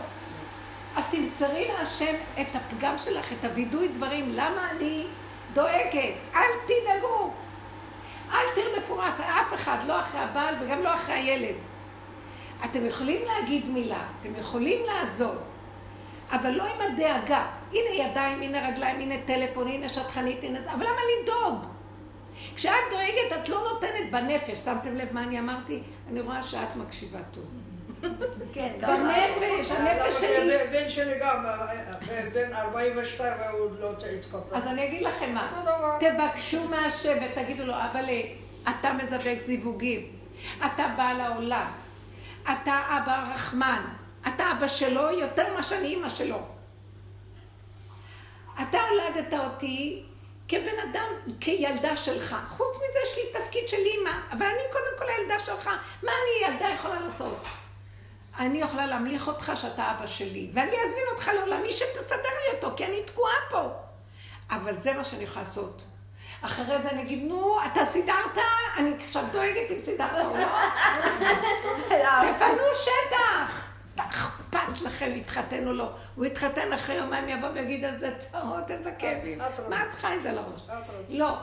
אז תמסרי להשם את הפגם שלך, את הווידוי דברים. למה אני דואגת? אל תדאגו. אל תרדפו אף, אף אחד, לא אחרי הבעל וגם לא אחרי הילד. אתם יכולים להגיד מילה, אתם יכולים לעזור, אבל לא עם הדאגה. הנה ידיים, הנה רגליים, הנה טלפון, הנה שטחנית, הנה זה, אבל למה לדאוג? כשאת דואגת, את לא נותנת בנפש. שמתם לב מה אני אמרתי? אני רואה שאת מקשיבה טוב. כן, גם את. בנפש, הנפש שלי. הבן שלי גם, בן 42 והוא לא התחתן. אז אני אגיד לכם מה. תבקשו מהשם ותגידו לו, אבא אתה מזווק זיווגים, אתה בעל העולם, אתה אבא רחמן, אתה אבא שלו יותר ממה שאני אימא שלו. אתה הולדת אותי כבן אדם, כילדה שלך. חוץ מזה יש לי תפקיד של אימא, אבל אני קודם כל הילדה שלך. מה אני ילדה יכולה לעשות? אני יכולה להמליך אותך שאתה אבא שלי, ואני אזמין אותך לעולמי שתסדר לי אותו, כי אני תקועה פה. אבל זה מה שאני יכולה לעשות. אחרי זה אני אגיד, נו, אתה סידרת? אני עכשיו דואגת אם סידרת או לא. תפנו שטח. אכפת לכם להתחתן או לא. הוא יתחתן אחרי יומיים יבוא ויגיד איזה צרות, איזה כאבים. מה את חי זה רוצה. לא.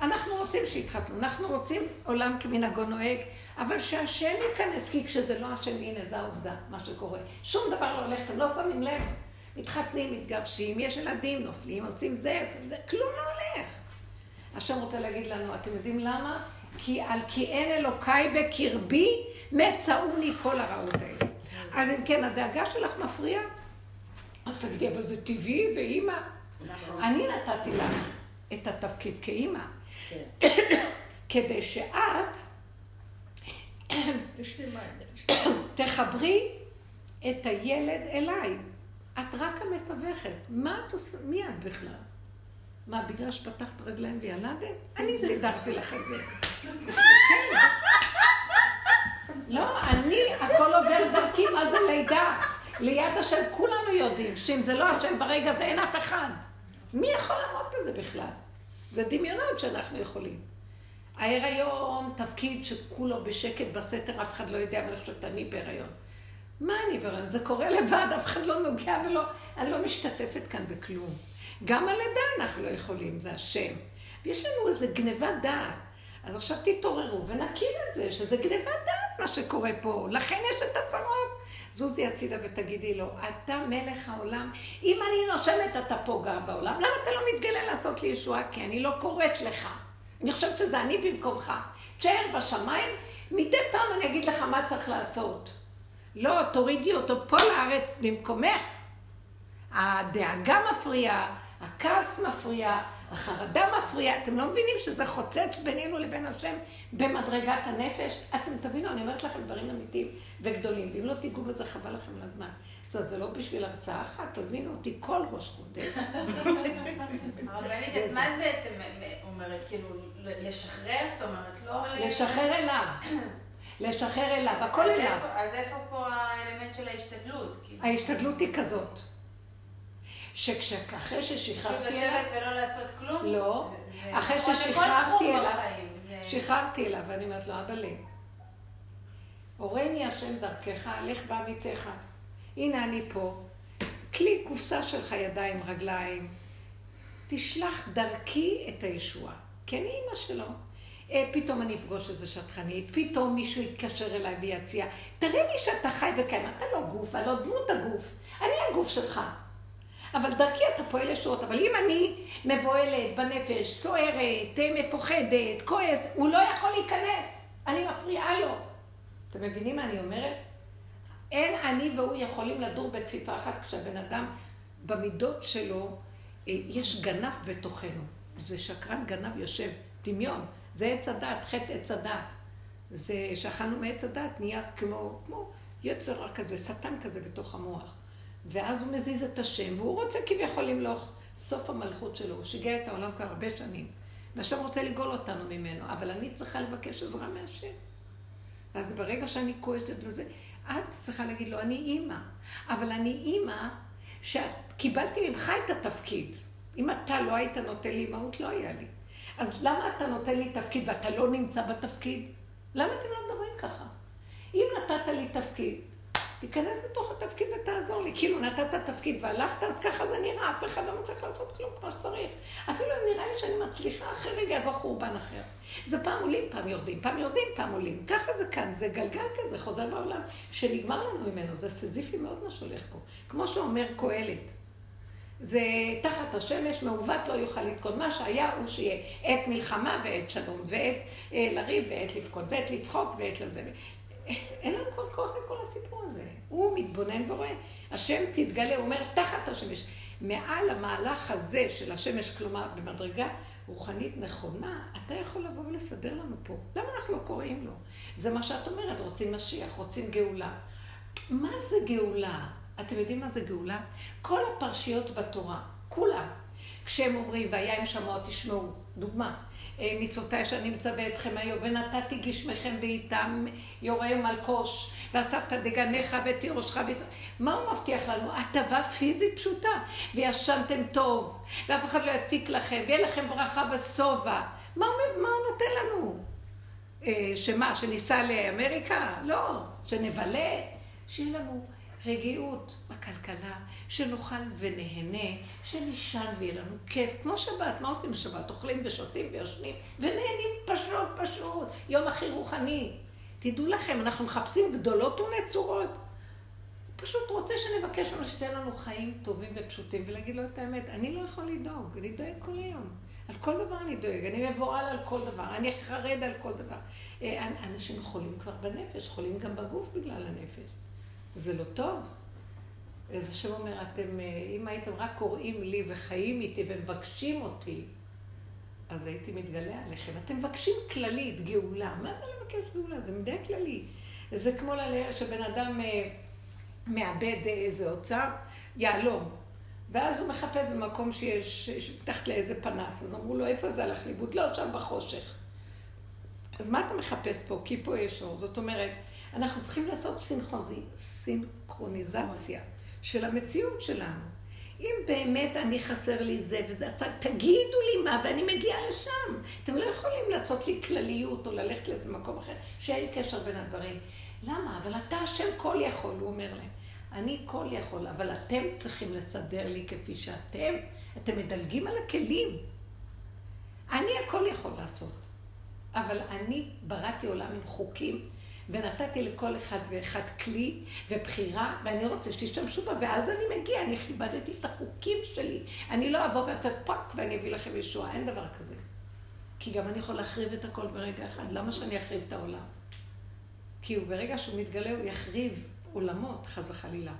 אנחנו רוצים שיתחתנו, אנחנו רוצים עולם כמנהגו נוהג, אבל שהשם ייכנס, כי כשזה לא השם, הנה, זו העובדה, מה שקורה. שום דבר לא הולך, אתם לא שמים לב. מתחתנים, מתגרשים, יש ילדים, נופלים, עושים זה, עושים זה, כלום לא הולך. השם רוצה להגיד לנו, אתם יודעים למה? כי על כי אין אלוקיי בקרבי, מצאוני כל הרעות האלה. אז אם כן, הדאגה שלך מפריעה? אז תגידי, אבל זה טבעי, זה אימא. אני נתתי לך את התפקיד כאימא, כדי שאת. תחברי את הילד אליי. את רק המתווכת. מה את עושה? מי את בכלל? מה, בגלל שפתחת רגליים וילדת? אני סידרתי לך את זה. כן. לא, אני, הכל עובר דרכי, מה זה לידה? ליד השם, כולנו יודעים שאם זה לא השם ברגע הזה, אין אף אחד. מי יכול לעמוד בזה בכלל? זה דמיונות שאנחנו יכולים. ההיריון, תפקיד שכולו בשקט בסתר, אף אחד לא יודע, אבל אני חושבת, אני בהיריון. מה אני ברעיון? זה קורה לבד, אף אחד לא נוגע ולא... אני לא משתתפת כאן בכלום. גם הלידה אנחנו לא יכולים, זה השם. ויש לנו איזה גניבת דעת. אז עכשיו תתעוררו ונכיר את זה, שזה גניבת דעת מה שקורה פה. לכן יש את הצרות. זוזי הצידה ותגידי לו, אתה מלך העולם, אם אני נושמת אתה פה גר בעולם, למה אתה לא מתגלה לעשות לי ישועה? כי אני לא קוראת לך. אני חושבת שזה אני במקומך. תשאר בשמיים, מדי פעם אני אגיד לך מה צריך לעשות. לא, תורידי אותו פה לארץ במקומך. הדאגה מפריעה, הכעס מפריע, החרדה מפריעה. אתם לא מבינים שזה חוצץ בינינו לבין השם במדרגת הנפש? אתם תבינו, אני אומרת לכם דברים אמיתיים וגדולים, ואם לא תיגעו בזה חבל לכם לזמן. זאת זה לא בשביל הרצאה אחת, תזמינו אותי כל ראש חודש. הרבנית, אז מה את בעצם אומרת? כאילו, לשחרר? זאת אומרת, לא... לשחרר אליו. לשחרר אליו, הכל אליו. אז איפה פה האלמנט של ההשתדלות? כאילו? ההשתדלות היא כזאת. שאחרי ששחררתי אליו... פשוט לשבת ולא לעשות כלום? לא. אחרי נכון ששחררתי אליו, שחררתי אליו, ואני אומרת לו, אבא לי, הורני השם דרכך, לך בעמיתך. הנה אני פה. כלי קופסה שלך ידיים, רגליים. תשלח דרכי את הישועה. אני אימא שלו. אה, פתאום אני אפגוש איזה שטחנית, פתאום מישהו יתקשר אליי ויציע, תראה לי שאתה חי וקיים, אתה לא גוף, אני לא דמות הגוף, אני הגוף שלך. אבל דרכי אתה פועל ישועות, אבל אם אני מבוהלת בנפש, סוערת, אה, מפוחדת, כועס, הוא לא יכול להיכנס, אני מפריעה לו. אתם מבינים מה אני אומרת? אין אני והוא יכולים לדור בכפיפה אחת כשהבן אדם במידות שלו, אה, יש גנב בתוכנו. זה שקרן גנב יושב, דמיון. זה עץ הדת, חטא עץ הדת. זה שאכלנו מעץ הדת, נהיה כמו, כמו יצר כזה, שטן כזה בתוך המוח. ואז הוא מזיז את השם, והוא רוצה כביכול למלוך סוף המלכות שלו. הוא שיגע את העולם כבר הרבה שנים. והשם רוצה לגאול אותנו ממנו, אבל אני צריכה לבקש עזרה מהשם. אז ברגע שאני כועסת וזה, את צריכה להגיד לו, אני אימא. אבל אני אימא שקיבלתי ממך את התפקיד. אם אתה לא היית נותן לי אימהות, לא היה לי. אז למה אתה נותן לי תפקיד ואתה לא נמצא בתפקיד? למה אתם לא מדברים ככה? אם נתת לי תפקיד, תיכנס לתוך התפקיד ותעזור לי. כאילו נתת תפקיד והלכת, אז ככה זה נראה, אף אחד לא מצליח לעשות כלום כמו שצריך. אפילו אם נראה לי שאני מצליחה, אחרי רגע יבוא חורבן אחר. זה פעם עולים, פעם יורדים, פעם יורדים, פעם עולים. ככה זה כאן, זה גלגל כזה, חוזר בעולם, שנגמר לנו ממנו. זה סזיפי מאוד מה שהולך פה. כמו שאומר קהלת. זה תחת השמש, מעוות לא יוכל לתקון. מה שהיה הוא שיהיה עת מלחמה ועת שלום, ועת אה, לריב, ועת לבכות, ועת לצחוק, ועת לזה. אין לנו כל כוח לכל הסיפור הזה. הוא מתבונן ורואה. השם תתגלה, הוא אומר, תחת השמש. מעל המהלך הזה של השמש, כלומר, במדרגה רוחנית נכונה, אתה יכול לבוא ולסדר לנו פה. למה אנחנו לא קוראים לו? זה מה שאת אומרת, רוצים משיח, רוצים גאולה. מה זה גאולה? אתם יודעים מה זה גאולה? כל הפרשיות בתורה, כולם, כשהם אומרים, והיה אם שמוע תשמעו, דוגמה, אה, מצוותיי שאני מצווה אתכם היום, ונתתי גשמכם בעיתם יורה מלקוש, ואספת דגניך ותירושך ויצ... מה הוא מבטיח לנו? הטבה פיזית פשוטה, וישנתם טוב, ואף אחד לא יציק לכם, ויהיה לכם ברכה בשובע. מה, מה הוא נותן לנו? אה, שמה, שניסע לאמריקה? לא. שנבלה? שיהיה לנו רגיעות בכלכלה, שנאכל ונהנה, שנישן ויהיה לנו כיף, כמו שבת, מה עושים בשבת? אוכלים ושותים וישנים ונהנים פשוט פשוט, יום הכי רוחני. תדעו לכם, אנחנו מחפשים גדולות ונצורות. פשוט רוצה שנבקש ממנו שתהיה לנו חיים טובים ופשוטים, ולהגיד לו את האמת, אני לא יכול לדאוג, אני דואג כל היום. על כל דבר אני דואג, אני מבוהל על כל דבר, אני חרד על כל דבר. אה, אנשים חולים כבר בנפש, חולים גם בגוף בגלל הנפש. זה לא טוב. איזה שם אומר, אתם, אה, אם הייתם רק קוראים לי וחיים איתי ומבקשים אותי, אז הייתי מתגלה עליכם. אתם מבקשים כללית, גאולה. מה זה לבקש גאולה? זה מדי כללי. זה כמו שבן אדם אה, מאבד איזה אוצר, יהלום. ואז הוא מחפש במקום שיש, מתחת לאיזה פנס. אז אמרו לו, איפה זה הלך לאיבוד? לא, שם בחושך. אז מה אתה מחפש פה? כי פה יש אור. זאת אומרת, אנחנו צריכים לעשות סינכרוניזציה של המציאות שלנו. אם באמת אני חסר לי זה וזה, אז תגידו לי מה ואני מגיעה לשם. אתם לא יכולים לעשות לי כלליות או ללכת לאיזה מקום אחר, שאין קשר בין הדברים. למה? אבל אתה השם כל יכול, הוא אומר להם. אני כל יכול, אבל אתם צריכים לסדר לי כפי שאתם, אתם מדלגים על הכלים. אני הכל יכול לעשות. אבל אני בראתי עולם עם חוקים, ונתתי לכל אחד ואחד כלי ובחירה, ואני רוצה שתשתמשו בה, ואז אני מגיע, אני כיבדתי את החוקים שלי. אני לא אבוא ואעשה פאק ואני אביא לכם ישועה, אין דבר כזה. כי גם אני יכול להחריב את הכל ברגע אחד, למה שאני אחריב את העולם? כי הוא ברגע שהוא מתגלה, הוא יחריב עולמות, חס וחלילה.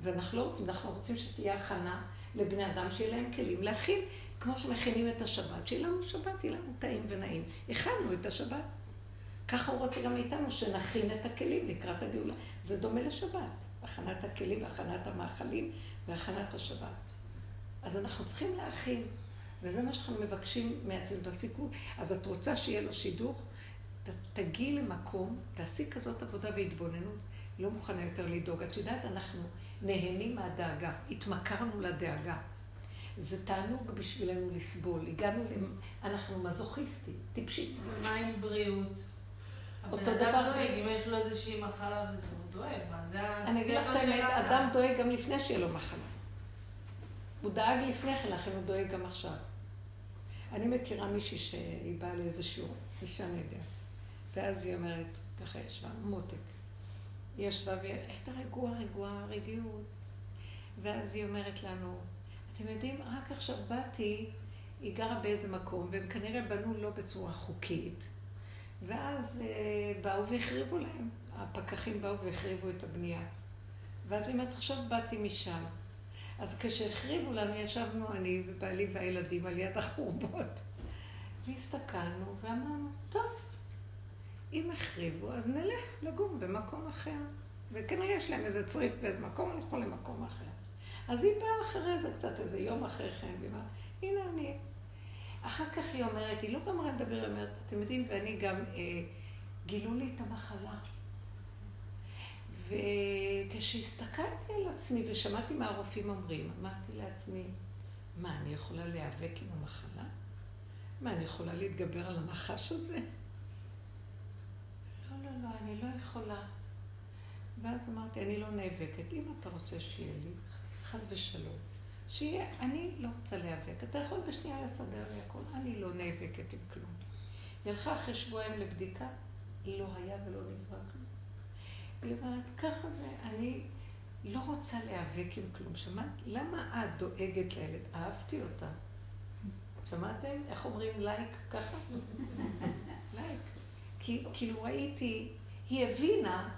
ואנחנו לא רוצים, אנחנו רוצים שתהיה הכנה לבני אדם שיהיה להם כלים להכין, כמו שמכינים את השבת, שיהיה לנו שבת, יהיה לנו טעים ונעים. הכנו את השבת. ככה הוא רוצה גם מאיתנו, שנכין את הכלים לקראת הגאולה. זה דומה לשבת, הכנת הכלים והכנת המאכלים והכנת השבת. אז אנחנו צריכים להכין, וזה מה שאנחנו מבקשים מעצמנו, תפסיקו. אז את רוצה שיהיה לו שידוך? תגיעי למקום, תעשי כזאת עבודה והתבוננות, לא מוכנה יותר לדאוג. את יודעת, אנחנו נהנים מהדאגה, התמכרנו לדאגה. זה תענוג בשבילנו לסבול. הגענו, אנחנו מזוכיסטים, טיפשים. מה עם בריאות? אותו דבר. דואג, אם יש לו איזושהי מחלה וזה, הוא דואג. מה זה אני אגיד לך את האמת, אדם דואג גם לפני שיהיה לו מחלה. הוא דאג לפני כן, לכן הוא דואג גם עכשיו. אני מכירה מישהי שהיא באה לאיזשהו, אישה נהדרת. ואז היא אומרת, ככה ישבה, מותק. היא ישבה והיא הייתה רגועה, רגועה, רגיעות. ואז היא אומרת לנו, אתם יודעים, רק עכשיו באתי, היא גרה באיזה מקום, והם כנראה בנו לא בצורה חוקית. ואז אה, באו והחריבו להם. הפקחים באו והחריבו את הבנייה. ואז היא אומרת, עכשיו באתי משם. אז כשהחריבו לנו, ישבנו אני ובעלי והילדים על יד החורבות. והסתכלנו ואמרנו, טוב, אם החריבו, אז נלך לגור במקום אחר. וכנראה יש להם איזה צריף באיזה מקום, הלכו למקום אחר. אז היא באה אחרי זה קצת, איזה יום אחרי כן, והיא אמרת, הנה אני. אחר כך היא אומרת, היא לא גמרה לדבר, היא אומרת, אתם יודעים, ואני גם, אה, גילו לי את המחלה. וכשהסתכלתי על עצמי ושמעתי מה הרופאים אומרים, אמרתי לעצמי, מה, אני יכולה להיאבק עם המחלה? מה, אני יכולה להתגבר על המחש הזה? לא, לא, לא, אני לא יכולה. ואז אמרתי, אני לא נאבקת. אם אתה רוצה שיהיה לי, חס ושלום, שיהיה, אני לא רוצה להיאבק. אתה יכול בשנייה לסדר לי הכול, אני לא נאבקת עם כלום. היא הלכה אחרי שבועיים לבדיקה, לא היה ולא נברא כלום. היא אומרת, ככה זה, אני לא רוצה להיאבק עם כלום. שמעת? למה את דואגת לילד? אהבתי אותה. שמעתם? איך אומרים לייק ככה? לייק. כי כאילו ראיתי, היא הבינה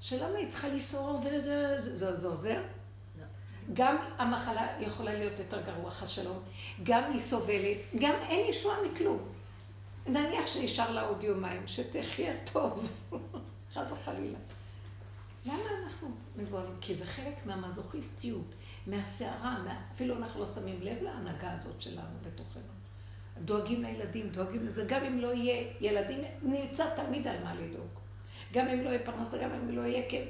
שלמה היא צריכה לשרור וזה עוזר? גם המחלה יכולה להיות יותר גרוע, חס שלום, גם היא סובלת, גם אין ישועה מכלום. נניח שנשאר לה עוד יומיים, שתחיה טוב, חס וחלילה. למה אנחנו מבוהלים? כי זה חלק מהמזוכיסטיות, מהסערה, מה... אפילו אנחנו לא שמים לב להנהגה הזאת שלנו בתוכנו. דואגים לילדים, דואגים לזה, גם אם לא יהיה ילדים, נמצא תמיד על מה לדאוג. גם אם לא יהיה פרנסה, גם אם לא יהיה כן.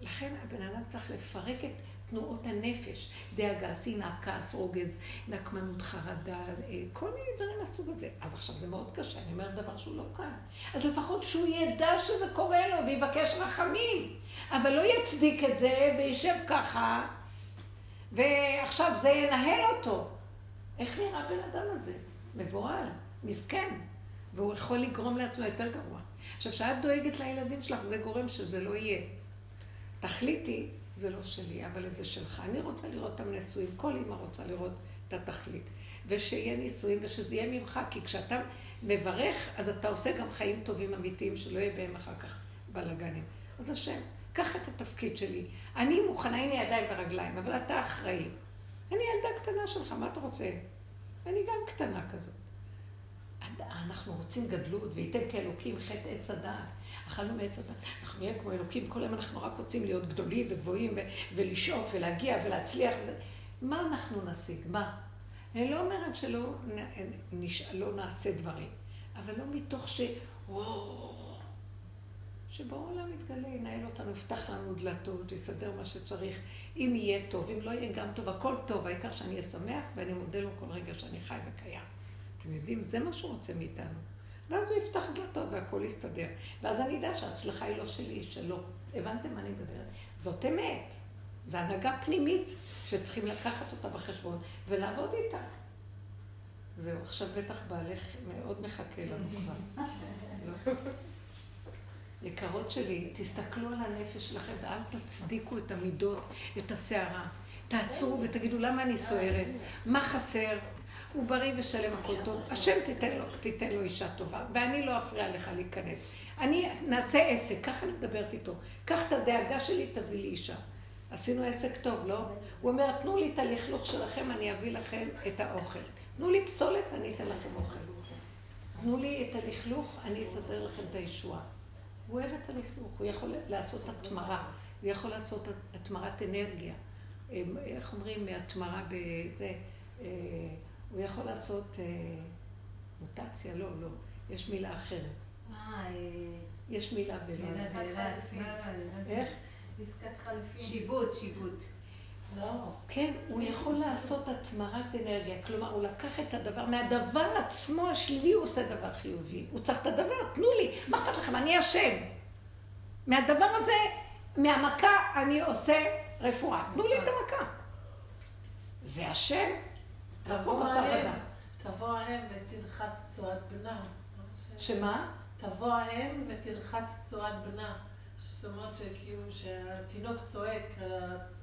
לכן הבן אדם צריך לפרק את תנועות הנפש, דאגה, שנאה, כעס, רוגז, נקמנות, חרדה, אה, כל מיני דברים מהסוג הזה. אז עכשיו זה מאוד קשה, אני אומרת דבר שהוא לא קל. אז לפחות שהוא ידע שזה קורה לו ויבקש רחמים, אבל לא יצדיק את זה וישב ככה, ועכשיו זה ינהל אותו. איך נראה בן אדם הזה? מבוהל, מסכן, והוא יכול לגרום לעצמו יותר גרוע. עכשיו, כשאת דואגת לילדים שלך, זה גורם שזה לא יהיה. תחליטי, זה לא שלי, אבל זה שלך. אני רוצה לראות אותם נשואים, כל אימא רוצה לראות את התכלית. ושיהיה נישואים ושזה יהיה ממך, כי כשאתה מברך, אז אתה עושה גם חיים טובים אמיתיים, שלא יהיה בהם אחר כך בלאגנים. אז השם, קח את התפקיד שלי. אני מוכנה, הנה ידיים ורגליים, אבל אתה אחראי. אני ילדה קטנה שלך, מה אתה רוצה? אני גם קטנה כזאת. אנחנו רוצים גדלות, וייתן כאלוקים חטא עץ הדעת. אכלנו מעץ הדעת. אנחנו נהיה כמו אלוקים, כל היום אנחנו רק רוצים להיות גדולים וגבוהים ולשאוף ולהגיע ולהצליח. מה אנחנו נשיג? מה? אני לא אומרת שלא נש... לא נעשה דברים, אבל לא מתוך ש... שבעולם יתגלה, ינהל אותנו, יפתח לנו דלתות, יסדר מה שצריך. אם יהיה טוב, אם לא יהיה גם טוב, הכל טוב, העיקר שאני אהיה שמח ואני מודה לו כל רגע שאני חי וקיים. אתם יודעים, זה מה שהוא רוצה מאיתנו. ואז הוא יפתח דלתות והכל יסתדר. ואז אני אדע שההצלחה היא לא שלי, שלא. הבנתם מה אני מדברת? זאת אמת. זו הנהגה פנימית שצריכים לקחת אותה בחשבון ולעבוד איתה. זהו, עכשיו בטח בעלך מאוד מחכה לנו כבר. לא. יקרות שלי, תסתכלו על הנפש שלכם ואל תצדיקו את המידות, את הסערה. תעצרו ותגידו למה אני סוערת, מה חסר, הוא בריא ושלם הכל טוב, השם תיתן לו, תיתן לו אישה טובה, ואני לא אפריע לך להיכנס. אני, נעשה עסק, ככה אני מדברת איתו. קח את הדאגה שלי, תביא לי אישה. עשינו עסק טוב, לא? הוא אומר, תנו לי את הלכלוך שלכם, אני אביא לכם את האוכל. תנו לי פסולת, אני אתן לכם אוכל. תנו לי את הלכלוך, אני אסדר לכם את הישועה. הוא אוהב את הלכלוך, הוא יכול לעשות התמרה, הוא יכול לעשות התמרת אנרגיה. איך אומרים, התמרה בזה, אה, הוא יכול לעשות אה, מוטציה, לא, לא, יש מילה אחרת. אה, יש מילה בלעז. איך? עסקת חליפין. שיבוט, שיבוט. לא. כן, הוא יכול לעשות התמרת אנרגיה. כלומר, הוא לקח את הדבר, מהדבר עצמו השלילי הוא עושה דבר חיובי. הוא צריך את הדבר, תנו לי, מה אכפת לכם? אני אשם. מהדבר הזה, מהמכה אני עושה רפואה. תנו לי את המכה. זה השם. תבוא האם, תבוא האם ותלחץ צורת בנה. שמה? תבוא האם ותלחץ צורת בנה. זאת אומרת שכאילו שהתינוק צועק על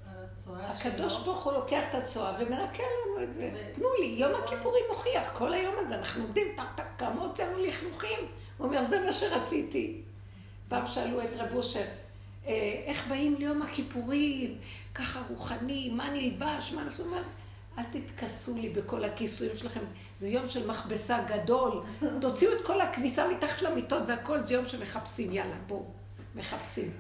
הצואה שלו. הקדוש ברוך הוא לוקח את הצואה ומנקה לנו את זה. תנו לי, יום הכיפורים מוכיח, כל היום הזה אנחנו עומדים, טק כמה הוצאנו לכלוכים. הוא אומר, זה מה שרציתי. פעם שאלו את רב אושר, אה, איך באים ליום הכיפורים, ככה רוחני, מה נלבש, מה נעשו, אומר, אל תתכסו לי בכל הכיסויים שלכם, זה יום של מכבסה גדול, תוציאו את כל הכביסה מתחת למיטות והכל, זה יום שמחפשים, יאללה, בואו, מחפשים.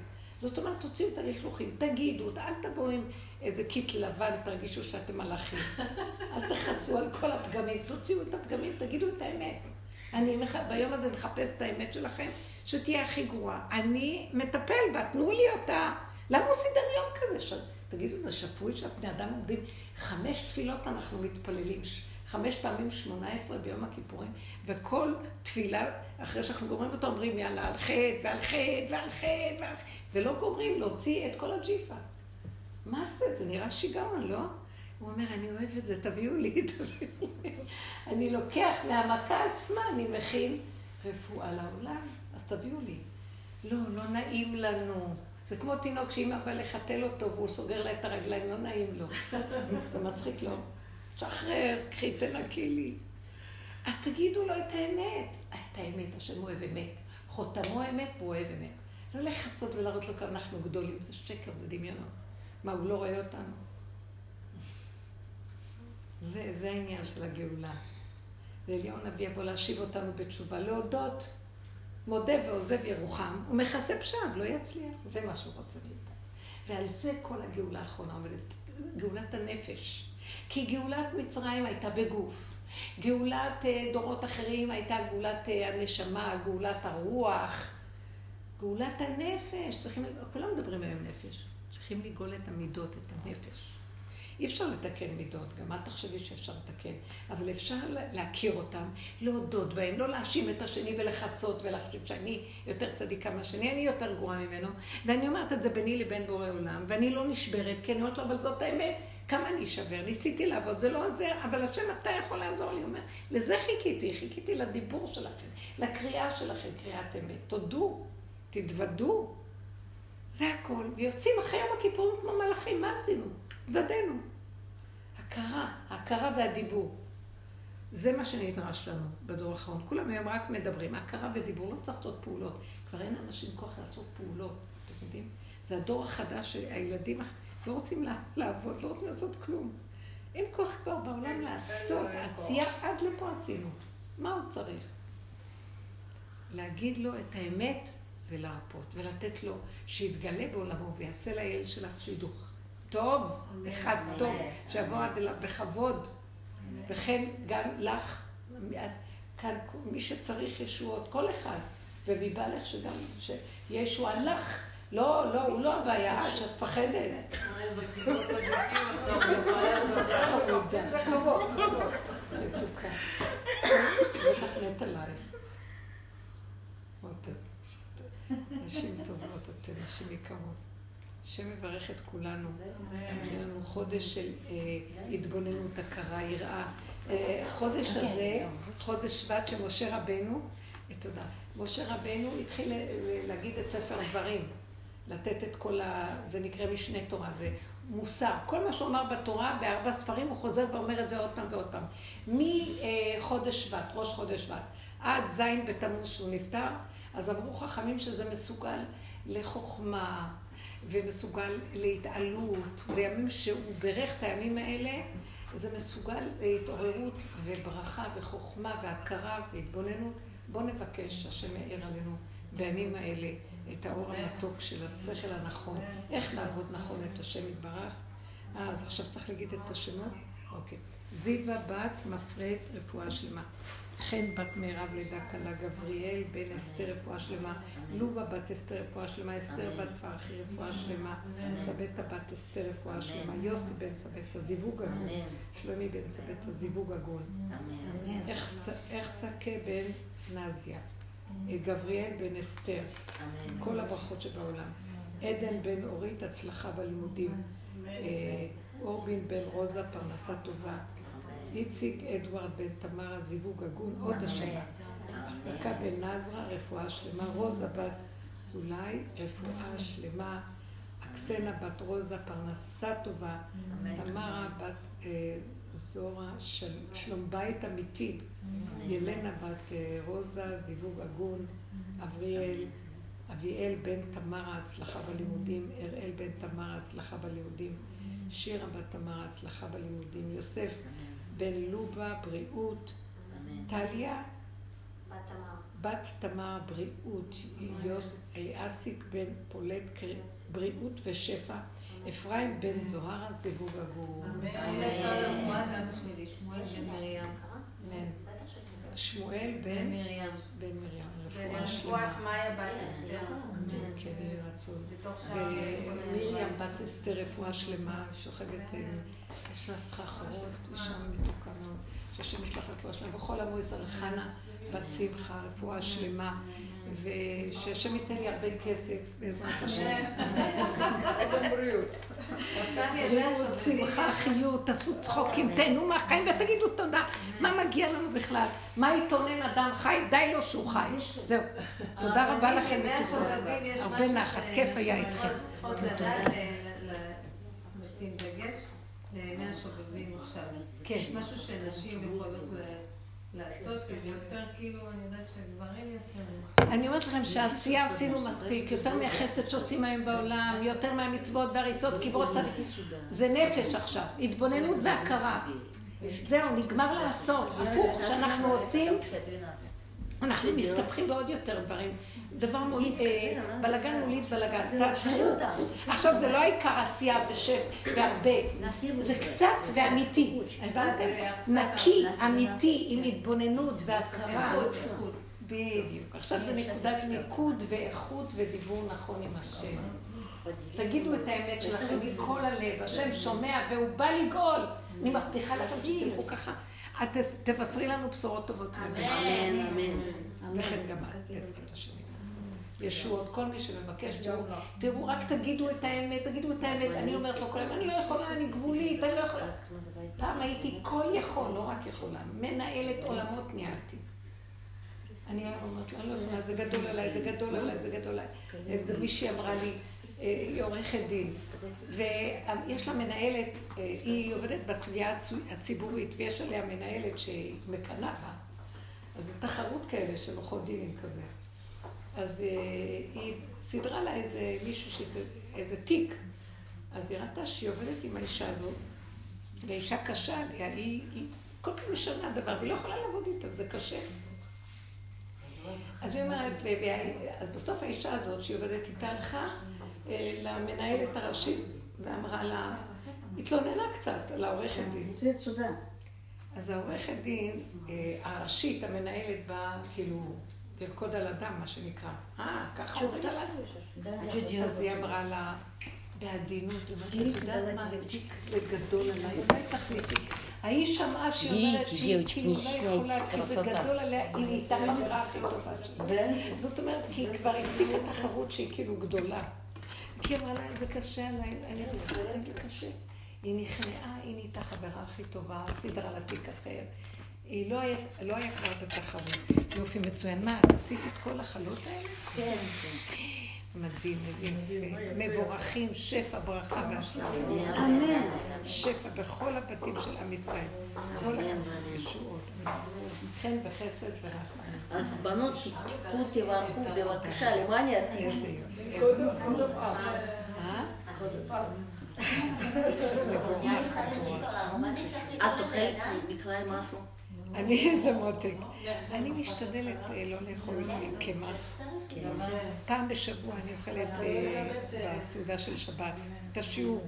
זאת אומרת, תוציאו את הלכלוכים, תגידו, אל תבואו עם איזה קיט לבן, תרגישו שאתם מלאכים. אל תכסו על כל הפגמים, תוציאו את הפגמים, תגידו את האמת. אני ביום הזה מחפש את האמת שלכם, שתהיה הכי גרועה. אני מטפל בה, תנו לי אותה. למה הוא סידר יום כזה? תגידו, זה שפוי שהבני אדם עומדים, חמש תפילות אנחנו מתפללים, חמש פעמים שמונה עשרה ביום הכיפורים, וכל תפילה, אחרי שאנחנו גומרים אותו, אומרים יאללה, על חטא ועל חטא ועל חטא ועל חטא, ולא גומרים להוציא את כל הג'יפה. מה זה? זה נראה שיגעון, לא? הוא אומר, אני אוהב את זה, תביאו לי, תביאו לי. אני לוקח מהמכה עצמה, אני מכין רפואה לעולם, אז תביאו לי. לא, לא נעים לנו. זה כמו תינוק שאמא באה לחתל אותו והוא סוגר לה את הרגליים, לא נעים לו. זה מצחיק לו. תשחרר, קחי, תנקי לי. אז תגידו לו את האמת. את האמת, השם אוהב אמת. חותמו אמת והוא אוהב אמת. לא לכסות ולהראות לו כמה אנחנו גדולים, זה שקר, זה דמיונות. מה, הוא לא רואה אותנו? זה, זה העניין של הגאולה. ואליהו הנביא יבוא להשיב אותנו בתשובה, להודות, מודה ועוזב ירוחם, הוא מכסה פשעם, לא יצליח. זה מה שהוא רוצה מאיתנו. ועל זה כל הגאולה האחרונה עומדת, גאולת הנפש. כי גאולת מצרים הייתה בגוף. גאולת אה, דורות אחרים הייתה גאולת אה, הנשמה, גאולת הרוח. גאולת הנפש, צריכים, כולם מדברים היום נפש. צריכים לגאול את המידות, את הנפש. אי אפשר לתקן מידות, גם אל תחשבי שאפשר לתקן, אבל אפשר להכיר אותם, להודות בהם, לא להאשים את השני ולכסות ולחשוב שאני יותר צדיקה מהשני, אני יותר גרועה ממנו, ואני אומרת את זה ביני לבין בורא עולם, ואני לא נשברת, כי אני אומרת לו, אבל זאת האמת, כמה אני אשבר, ניסיתי לעבוד, זה לא עוזר, אבל השם, אתה יכול לעזור לי. אומר, לזה חיכיתי, חיכיתי לדיבור שלכם, לקריאה שלכם, קריאת אמת. תודו, תתוודו, זה הכל. ויוצאים אחרי יום הכיפורים כמו מלאכים, מה עשינו? התוודענו. הכרה, הכרה והדיבור. זה מה שנדרש לנו בדור האחרון. כולם היום רק מדברים, הכרה ודיבור, לא צריך לעשות פעולות. כבר אין לאנשים כוח לעשות פעולות, אתם יודעים? זה הדור החדש שהילדים לא רוצים לעבוד, לא רוצים לעשות כלום. אין כוח כבר בעולם לעשות, עשייה עד לפה עשינו. מה הוא צריך? להגיד לו את האמת ולהרפות, ולתת לו שיתגלה בעולמו ויעשה לילד שלך שידוך טוב, אחד טוב, שיבוא עד אליו בכבוד, וכן גם לך, כאן מי שצריך ישועות, כל אחד, ומבעלך שגם, שיהיה ישועה לך. לא, לא, הוא לא הבעיה, שאת מפחדת. זה כבוד, מתוקה. בטח מת עלייך. נשים טובות אתן, נשים יקרות. השם מברך את כולנו. יהיה לנו חודש של אה, התבוננות, הכרה, יראה. אה, חודש כן. הזה, חודש שבט שמשה רבנו, אה, תודה, משה רבנו התחיל להגיד את ספר דברים, לתת את כל ה... זה נקרא משנה תורה, זה מוסר. כל מה שהוא אמר בתורה, בארבע ספרים, הוא חוזר ואומר את זה עוד פעם ועוד פעם. מחודש שבט, ראש חודש שבט, עד ז' בתמוז שהוא נפטר, אז אמרו חכמים שזה מסוגל לחוכמה ומסוגל להתעלות. זה ימים שהוא בירך את הימים האלה, זה מסוגל להתעוררות וברכה וחוכמה והכרה והתבוננות. בואו נבקש, השם יאיר עלינו בימים האלה את האור המתוק של השכל הנכון. איך לעבוד נכון את השם יתברך? אה, אז עכשיו צריך להגיד את השמות? אוקיי. זיווה בת מפרט רפואה שלמה. חן בת מירב לידה קלה, גבריאל בן אסתר רפואה שלמה, לובה בת אסתר רפואה שלמה, אסתר בת פרחי רפואה שלמה, סבתא בת אסתר רפואה שלמה, יוסי בן סבתא, זיווג הגון, שלומי בן סבתא, זיווג הגון. איך שקה בן נזיה, גבריאל בן אסתר, כל הברכות שבעולם. עדן בן אורית, הצלחה בלימודים. אה, אורבין בן רוזה, פרנסה טובה. איציק אדוארד בן תמרה, זיווג הגון, עוד השנה. החזקה בן נזרה, רפואה שלמה. רוזה בת אולי, רפואה שלמה. אקסנה בת רוזה, פרנסה טובה. תמרה בת אה, זורה, של, שלום בית אמיתי. ילנה בת אה, רוזה, זיווג הגון. אבריאל. אביאל בן תמרה, הצלחה בלימודים. אראל בן תמרה, הצלחה בלימודים. שירה בת תמרה, הצלחה בלימודים. יוסף בן לובה, בריאות. טליה, בת תמר, בריאות. יוס, אסיק בן פולט, בריאות ושפע. אפרים בן זוהרה, זיווג הגור. אם אפשר לרפואה גם בשבילי, שמואל בן מרים. שמואל בן בן מרים. בן מרים, רפואה ורפואת שלמה. מאיה בת אסתר. כן, יהי רצון. בתוך שאר ומרים בת אסתר רפואה שלמה, שוכבת, אה, יש לה סחרחורות, אישה מתוקה מאוד, שהשם ישלח רפואה שלמה, וכל עמו ישראל חנה בת שמחה, רפואה שלמה, ושהשם ייתן לי הרבה כסף בעזרת השם. גם בריאות. בריאות, שמחה, חיות, תעשו צחוקים, תהנו מהחיים ותגידו תודה. מה מגיע לנו בכלל? מה יתאונן אדם חי? די לו שהוא חי. זהו. תודה רבה לכם. הרבה משהו נחת, כיף היה איתכם. צריכות לדעת לשים דגש לעיני השובבים עכשיו. כן. יש משהו שנשים יכולות ל- לעשות, יותר כאילו, אני יודעת שגברים יותר... אני אומרת לכם שהעשייה עשינו מספיק, יותר מהחסד שעושים היום בעולם, יותר מהמצוות והריצות, קברות. זה נפש עכשיו, התבוננות והכרה. זהו, נגמר לעשות. הפוך, שאנחנו עושים, אנחנו מסתבכים בעוד יותר דברים. דבר אה, בלגן מוליד בלגן, תעצרו. עכשיו זה לא העיקר עשייה ושב והרבה, זה קצת ואמיתי, הבנתם? נקי, אמיתי, עם התבוננות והכרה. בדיוק. עכשיו זה נקודת מיקוד ואיכות ודיבור נכון עם השם. תגידו את האמת שלכם מכל הלב, השם שומע והוא בא לגאול. אני מבטיחה לכם שתלכו ככה. את תבשרי לנו בשורות טובות. אמן, אמן. וכן גם את, בעזרת השם. ישועות, כל מי שמבקש, תראו, תראו, רק תגידו את האמת, תגידו את האמת. אני אומרת לו כל היום, אני לא יכולה, אני גבולית, אני לא יכולה. פעם הייתי כל יכול, לא רק יכולה, מנהלת עולמות ניהלתי. אני אומרת לה, אני לא יכולה, זה גדול עליי, זה גדול עליי, זה גדול עליי. איזה מישהי אמרה לי, אה, היא עורכת דין, ויש לה מנהלת, אה, היא עובדת בתביעה הצ- הציבורית, ויש עליה מנהלת שהיא מקנאה. אז זה תחרות כאלה של עורכות דינים כזה. אז אה, היא סידרה לה איזה מישהו, איזה תיק. אז היא ראתה שהיא עובדת עם האישה הזאת, ואישה קשה עליה, היא, היא כל פעם משנה דבר, והיא לא יכולה לעבוד איתה, זה קשה. אז היא אומרת, אז בסוף האישה הזאת שהיא עובדת איתה הלכה אה, למנהלת הראשית ואמרה לה, התלוננה קצת על העורכת דין. זה תודה. אז העורכת דין אה, הראשית, המנהלת באה כאילו לרקוד על הדם, מה שנקרא. אה, ככה אומרים עליו? אז היא אמרה לה, בעדינות, היא אומרת, את יודעת מה, התיק הזה גדול עליי, אולי תחליטי. ההיא שמעה שהיא אומרת שהיא כאילו לא יכולה, כי זה גדול עליה, היא נהייתה חברה הכי טובה שלה. זאת אומרת, כי היא כבר הפסיקה תחרות שהיא כאילו גדולה. כי היא אמרה לה, זה קשה עליי, אני צריכה להגיד קשה. היא נכנעה, היא נהייתה חברה הכי טובה, סידרה לה תיק אחר. היא לא היה, לא היה כבר בתחרות. יופי מצוין. מה, את עשית את כל החלות האלה? כן. מדהים, איזה יופי. מבורכים, שפע, ברכה והשלמה. אמן. שפע בכל הבתים של עם ישראל. כל הישועות. חן וחסד ורחמים. אז בנות, תיקחו, תברכו, בבקשה, למה אני עשיתי? איזה יופי. אה? את אוכלת בכלל משהו? אני איזה מותק. אני משתדלת אה, לא לאכול קמח. פעם בשבוע אני אוכלת אה, בסעודה של שבת. את השיעור.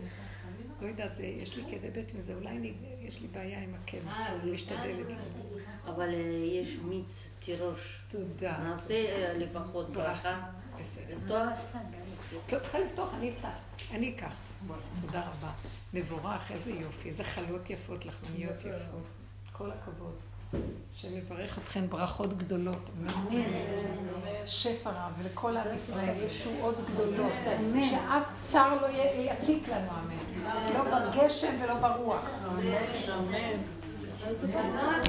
לא יודעת, זה- יש לי כאבי בטן, זה אולי אני- יש לי בעיה עם הקמח. אה, אני משתדלת. אבל יש מיץ תירוש. תודה. נעשה לפחות ברכה. בסדר. לפתוח? את לא צריכה לפתוח, אני אפתח. אני אקח. תודה רבה. מבורך, איזה יופי. איזה חלות יפות, לחמניות יפות. כל הכבוד. שמברך אתכן ברכות גדולות. אמן. שפע רב, ולכל עם ישראל ישועות גדולות. שאף צר לא יציק לנו, אמן. לא בגשם ולא ברוח. בנות,